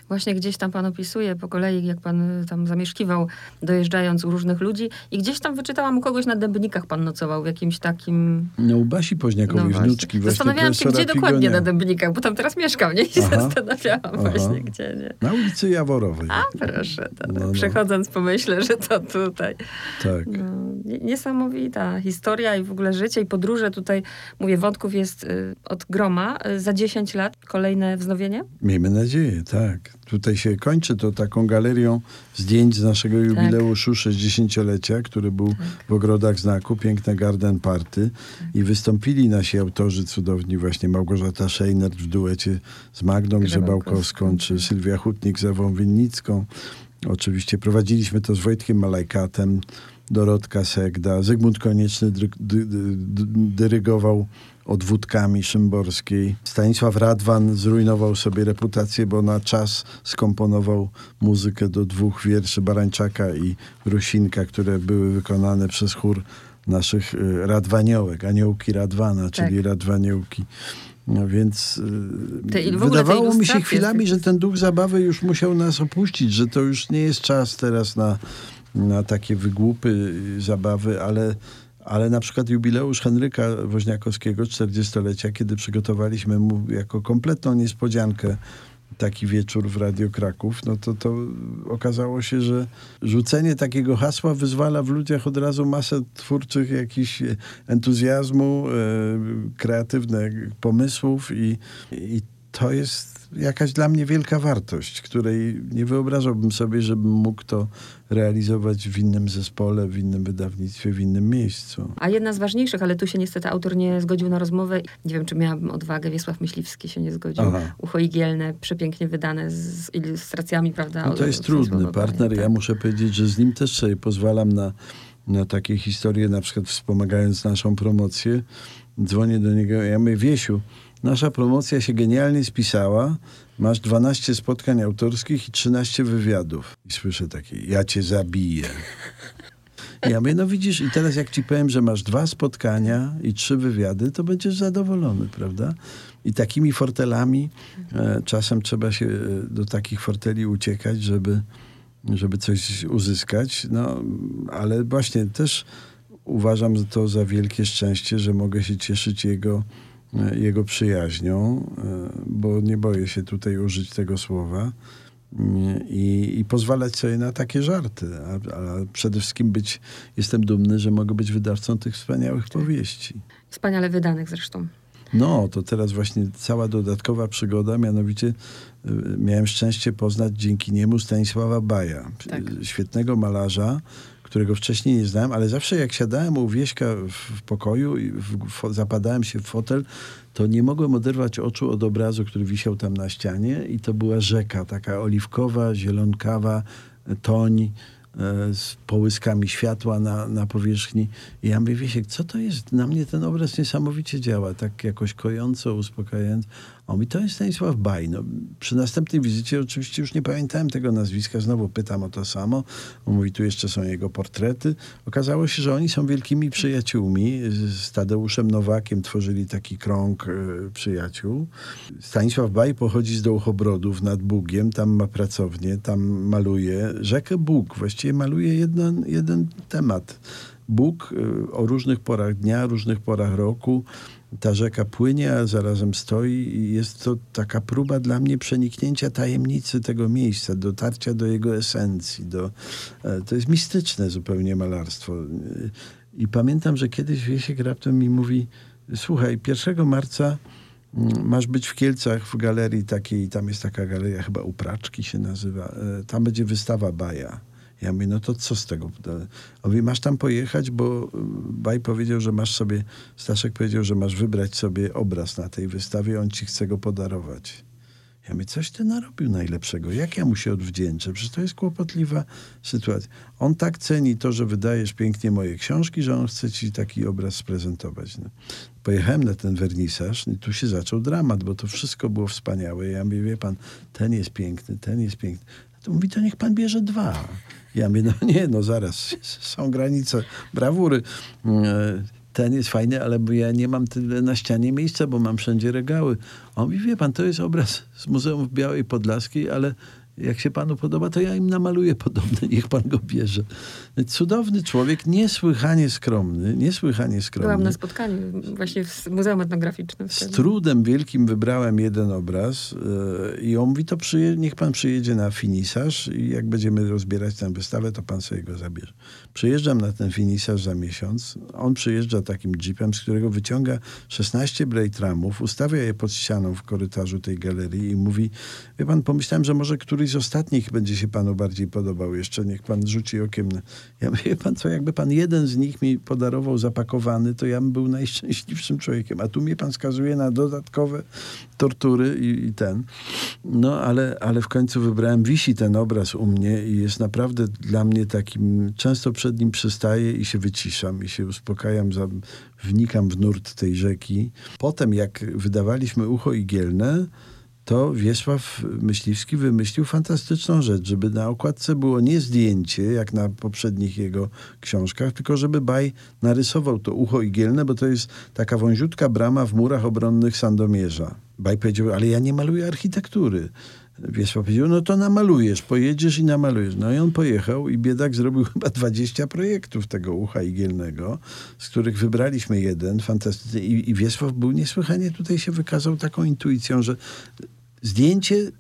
Właśnie gdzieś tam pan opisuje po kolei, jak pan y, tam zamieszkiwał, dojeżdżając u różnych ludzi i gdzieś tam wyczytałam u kogoś na Dębnikach pan nocował, w jakimś takim... No u Basi Poźniakowej, no wnuczki właśnie Zastanawiałam się, gdzie dokładnie na Dębnikach, bo tam teraz mieszkam, nie? I się zastanawiałam aha. właśnie, gdzie, nie? Na ulicy Jaworowej. A, proszę, to, no, no. przechodząc pomyślę, że to tutaj. Tak. No, niesamowita historia i w ogóle życie i podróże tutaj, mówię, wątków jest y, od groma. Y, za 10 lat kolejne wznowienie? Miejmy nadzieję, tak tutaj się kończy to taką galerią zdjęć z naszego tak. jubileuszu tak. 60-lecia, który był tak. w ogrodach znaku, piękne garden party tak. i wystąpili nasi autorzy cudowni, właśnie Małgorzata Szejnert w duecie z Magdą Grzebałkowską, czy Sylwia Hutnik z Ewą Winnicką. Oczywiście prowadziliśmy to z Wojtkiem Malajkatem, Dorotka Segda, Zygmunt Konieczny dyrygował odwódkami Szymborskiej. Stanisław Radwan zrujnował sobie reputację, bo na czas skomponował muzykę do dwóch wierszy Barańczaka i Rusinka, które były wykonane przez chór naszych y, Radwaniołek, aniołki Radwana, tak. czyli Radwaniołki. No więc y, wydawało mi się chwilami, że ten duch zabawy już musiał nas opuścić, że to już nie jest czas teraz na, na takie wygłupy, y, zabawy, ale ale na przykład jubileusz Henryka Woźniakowskiego, 40-lecia, kiedy przygotowaliśmy mu jako kompletną niespodziankę taki wieczór w Radio Kraków, no to, to okazało się, że rzucenie takiego hasła wyzwala w ludziach od razu masę twórczych jakichś entuzjazmu, e, kreatywnych pomysłów i, i to jest jakaś dla mnie wielka wartość, której nie wyobrażałbym sobie, żebym mógł to realizować w innym zespole, w innym wydawnictwie, w innym miejscu. A jedna z ważniejszych, ale tu się niestety autor nie zgodził na rozmowę. Nie wiem, czy miałabym odwagę. Wiesław Myśliwski się nie zgodził. Aha. Ucho igielne, przepięknie wydane z ilustracjami, prawda? No to jest trudny partner. Tak. Ja muszę powiedzieć, że z nim też sobie pozwalam na, na takie historie, na przykład wspomagając naszą promocję. Dzwonię do niego, ja mówię, Wiesiu, Nasza promocja się genialnie spisała. Masz 12 spotkań autorskich i 13 wywiadów. I słyszę takie, ja cię zabiję. Ja mówię, no widzisz, i teraz jak ci powiem, że masz dwa spotkania i trzy wywiady, to będziesz zadowolony, prawda? I takimi fortelami e, czasem trzeba się e, do takich forteli uciekać, żeby, żeby coś uzyskać. No, ale właśnie też uważam to za wielkie szczęście, że mogę się cieszyć jego jego przyjaźnią, e, bo nie boję się tutaj użyć tego słowa. I, i, pozwalać sobie na takie żarty. A, a, przede wszystkim być, jestem dumny, że mogę być wydawcą tych wspaniałych powieści. Wspaniale wydanych zresztą. No, to teraz właśnie cała dodatkowa przygoda, mianowicie y, miałem szczęście poznać dzięki niemu Stanisława Baja, tak. świetnego malarza, którego wcześniej nie znałem, ale zawsze jak siadałem u Wieśka w, pokoju i zapadałem się w fotel, to nie mogłem oderwać oczu od obrazu, który wisiał tam na ścianie i to była rzeka, taka oliwkowa, zielonkawa, toń, E, z połyskami światła na, na powierzchni. I ja mówię, Wiesiek, co to jest? Na mnie ten obraz niesamowicie działa, tak jakoś kojąco, uspokajająco. On mi to jest Stanisław Baj. No, przy następnej wizycie oczywiście już nie pamiętałem tego nazwiska, znowu pytam o to samo. On mówi, tu jeszcze są jego portrety. Okazało się, że oni są wielkimi przyjaciółmi. Z Tadeuszem Nowakiem tworzyli taki krąg y, przyjaciół. Stanisław Baj pochodzi z Dołchobrodów nad Bugiem, tam ma pracownię, tam maluje rzekę Bóg. Właściwie maluje jeden, jeden temat. Bóg y, o różnych porach dnia, różnych porach roku ta rzeka płynie, a zarazem stoi i jest to taka próba dla mnie przeniknięcia tajemnicy tego miejsca, dotarcia do jego esencji. Do, e, to jest mistyczne zupełnie malarstwo. I pamiętam, że kiedyś Wiesiek raptem mi mówi, słuchaj, 1 marca mm, masz być w Kielcach w galerii takiej, tam jest taka galeria, chyba Upraczki się nazywa, e, tam będzie wystawa Baja. Ja mówię, no to co z tego? On mówi, masz tam pojechać, bo Baj powiedział, że masz sobie, Staszek powiedział, że masz wybrać sobie obraz na tej wystawie, on ci chce go podarować. Ja mówię, coś ty narobił najlepszego. Jak ja mu się odwdzięczę? Przecież to jest kłopotliwa sytuacja. On tak ceni to, że wydajesz pięknie moje książki, że on chce ci taki obraz sprezentować. No. Pojechałem na ten wernisaż i tu się zaczął dramat, bo to wszystko było wspaniałe. Ja mówię, wie pan, ten jest piękny, ten jest piękny. Mówi, to niech pan bierze dwa. Ja mówię, no nie, no zaraz, są granice brawury. Mm, ten jest fajny, ale ja nie mam tyle na ścianie miejsca, bo mam wszędzie regały. On mówi, wie pan, to jest obraz z Muzeum w Białej Podlaskiej, ale jak się panu podoba, to ja im namaluję podobne, niech pan go bierze. Cudowny człowiek, niesłychanie skromny, niesłychanie skromny. Byłam na spotkaniu właśnie w Muzeum Etnograficznym. Wtedy. Z trudem wielkim wybrałem jeden obraz yy, i on mówi, to przyje, niech pan przyjedzie na finisaż i jak będziemy rozbierać tę wystawę, to pan sobie go zabierze. Przyjeżdżam na ten finisaż za miesiąc. On przyjeżdża takim jeepem, z którego wyciąga 16 blade ustawia je pod ścianą w korytarzu tej galerii i mówi, wie pan, pomyślałem, że może któryś z ostatnich będzie się panu bardziej podobał jeszcze, niech pan rzuci okiem na ja mówię, pan co, jakby pan jeden z nich mi podarował zapakowany, to ja bym był najszczęśliwszym człowiekiem. A tu mnie pan skazuje na dodatkowe tortury i, i ten. No, ale, ale w końcu wybrałem, wisi ten obraz u mnie i jest naprawdę dla mnie takim, często przed nim przystaję i się wyciszam i się uspokajam, za, wnikam w nurt tej rzeki. Potem jak wydawaliśmy Ucho Igielne, to Wiesław Myśliwski wymyślił fantastyczną rzecz, żeby na okładce było nie zdjęcie, jak na poprzednich jego książkach, tylko żeby Baj narysował to ucho igielne, bo to jest taka wąziutka brama w murach obronnych Sandomierza. Baj powiedział, ale ja nie maluję architektury. Wiesław powiedział, no to namalujesz, pojedziesz i namalujesz. No i on pojechał i biedak zrobił chyba 20 projektów tego ucha igielnego, z których wybraliśmy jeden, fantastyczny. I, I Wiesław był niesłychanie, tutaj się wykazał taką intuicją, że zdjęcie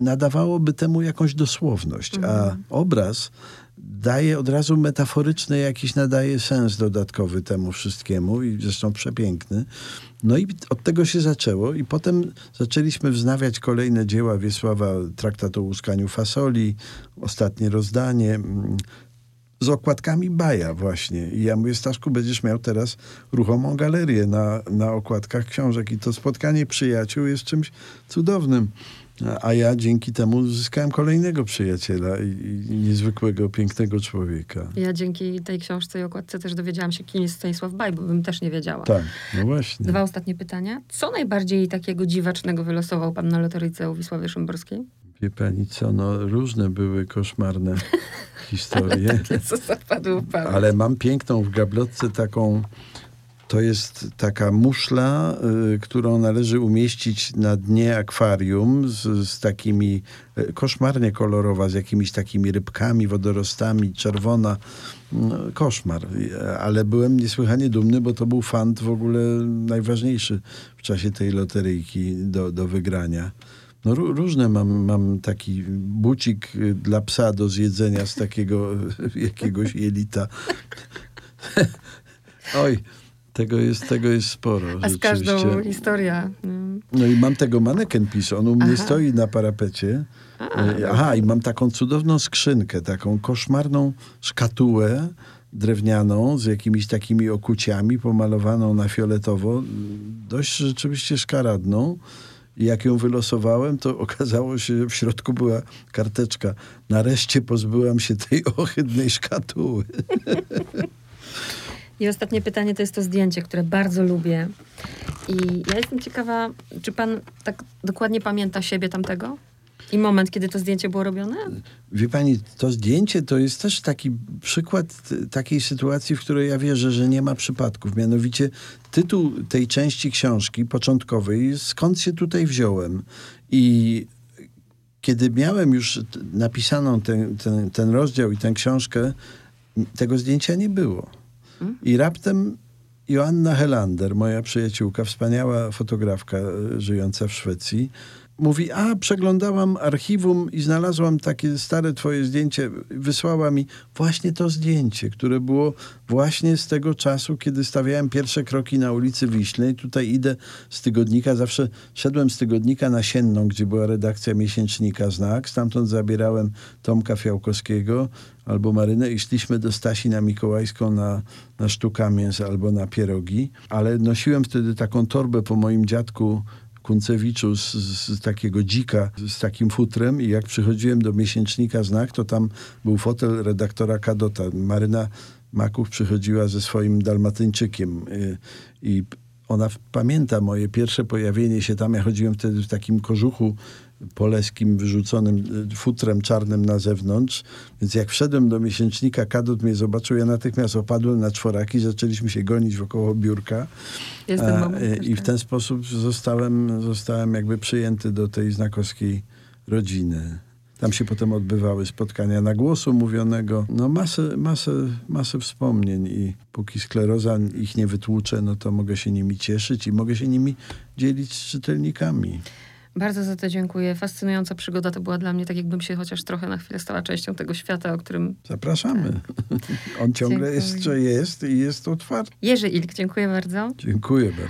nadawałoby temu jakąś dosłowność, a Mhm. obraz daje od razu metaforyczny jakiś, nadaje sens dodatkowy temu wszystkiemu i zresztą przepiękny. No i od tego się zaczęło i potem zaczęliśmy wznawiać kolejne dzieła Wiesława, traktat o łuskaniu fasoli, ostatnie rozdanie, mm, z okładkami Baja właśnie. I ja mówię, Staszku, będziesz miał teraz ruchomą galerię na, na okładkach książek i to spotkanie przyjaciół jest czymś cudownym. A- ja dzięki temu zyskałem kolejnego przyjaciela i, i niezwykłego, pięknego człowieka. Ja dzięki tej książce i okładce też dowiedziałam się, kim jest Stanisław Baj, bo bym też nie wiedziała. Tak, no właśnie. Dwa ostatnie pytania. Co najbardziej takiego dziwacznego wylosował pan na loteryjce u Wisławy Szymborskiej? Wie pani co, no różne były koszmarne historie. Co zapadło? Ale mam piękną w gablotce taką. To jest taka muszla, y, którą należy umieścić na dnie akwarium z, z takimi, y, koszmarnie kolorowa, z jakimiś takimi rybkami, wodorostami, czerwona. No, koszmar. Ale byłem niesłychanie dumny, bo to był fant w ogóle najważniejszy w czasie tej loteryjki do, do wygrania. No, ró- różne mam, mam taki bucik y, dla psa do zjedzenia z takiego jakiegoś jelita. Oj, tego jest, tego jest sporo. A z każdą historia. mm. No i mam tego maneken pis, on u mnie Aha. stoi na parapecie. A, E, Aha, i mam taką cudowną skrzynkę, taką koszmarną szkatułę drewnianą z jakimiś takimi okuciami, pomalowaną na fioletowo, dość rzeczywiście szkaradną. Jak ją wylosowałem, to okazało się, że w środku była karteczka. Nareszcie pozbyłam się tej ohydnej szkatuły. I ostatnie pytanie to jest to zdjęcie, które bardzo lubię. I ja jestem ciekawa, czy pan tak dokładnie pamięta siebie tamtego? I moment, kiedy to zdjęcie było robione? Wie pani, to zdjęcie to jest też taki przykład takiej sytuacji, w której ja wierzę, że nie ma przypadków. Mianowicie tytuł tej części książki początkowej Skąd się tutaj wziąłem? I kiedy miałem już napisaną ten, ten, ten rozdział i tę książkę, tego zdjęcia nie było. I raptem Joanna Helander, moja przyjaciółka, wspaniała fotografka e, żyjąca w Szwecji, mówi, a przeglądałam archiwum i znalazłam takie stare twoje zdjęcie. Wysłała mi właśnie to zdjęcie, które było właśnie z tego czasu, kiedy stawiałem pierwsze kroki na ulicy Wiślej. Tutaj idę z tygodnika, zawsze szedłem z tygodnika na Sienną, gdzie była redakcja miesięcznika Znak. Stamtąd zabierałem Tomka Fiałkowskiego albo Marynę i szliśmy do Stasi na Mikołajską na, na sztuka mięs albo na pierogi. Ale nosiłem wtedy taką torbę po moim dziadku Kuncewiczu z, z takiego dzika, z takim futrem i jak przychodziłem do miesięcznika Znak, to tam był fotel redaktora Kadota. Maryna Makuch przychodziła ze swoim dalmatyńczykiem y, i ona pamięta moje pierwsze pojawienie się tam. Ja chodziłem wtedy w takim kożuchu poleskim, wyrzuconym y, futrem czarnym na zewnątrz. Więc jak wszedłem do miesięcznika, Kadot mnie zobaczył, ja natychmiast opadłem na czworaki, zaczęliśmy się gonić wokoło biurka. A, też, I w ten sposób zostałem, zostałem jakby przyjęty do tej znakowskiej rodziny. Tam się potem odbywały spotkania na głosu mówionego. No masę, masę, masę wspomnień i póki skleroza ich nie wytłucze, no to mogę się nimi cieszyć i mogę się nimi dzielić z czytelnikami. Bardzo za to dziękuję. Fascynująca przygoda to była dla mnie, tak jakbym się chociaż trochę na chwilę stała częścią tego świata, o którym... Zapraszamy. On ciągle Dziękuję. jeszcze jest i jest otwarty. Jerzy Ilk, dziękuję bardzo. Dziękuję bardzo.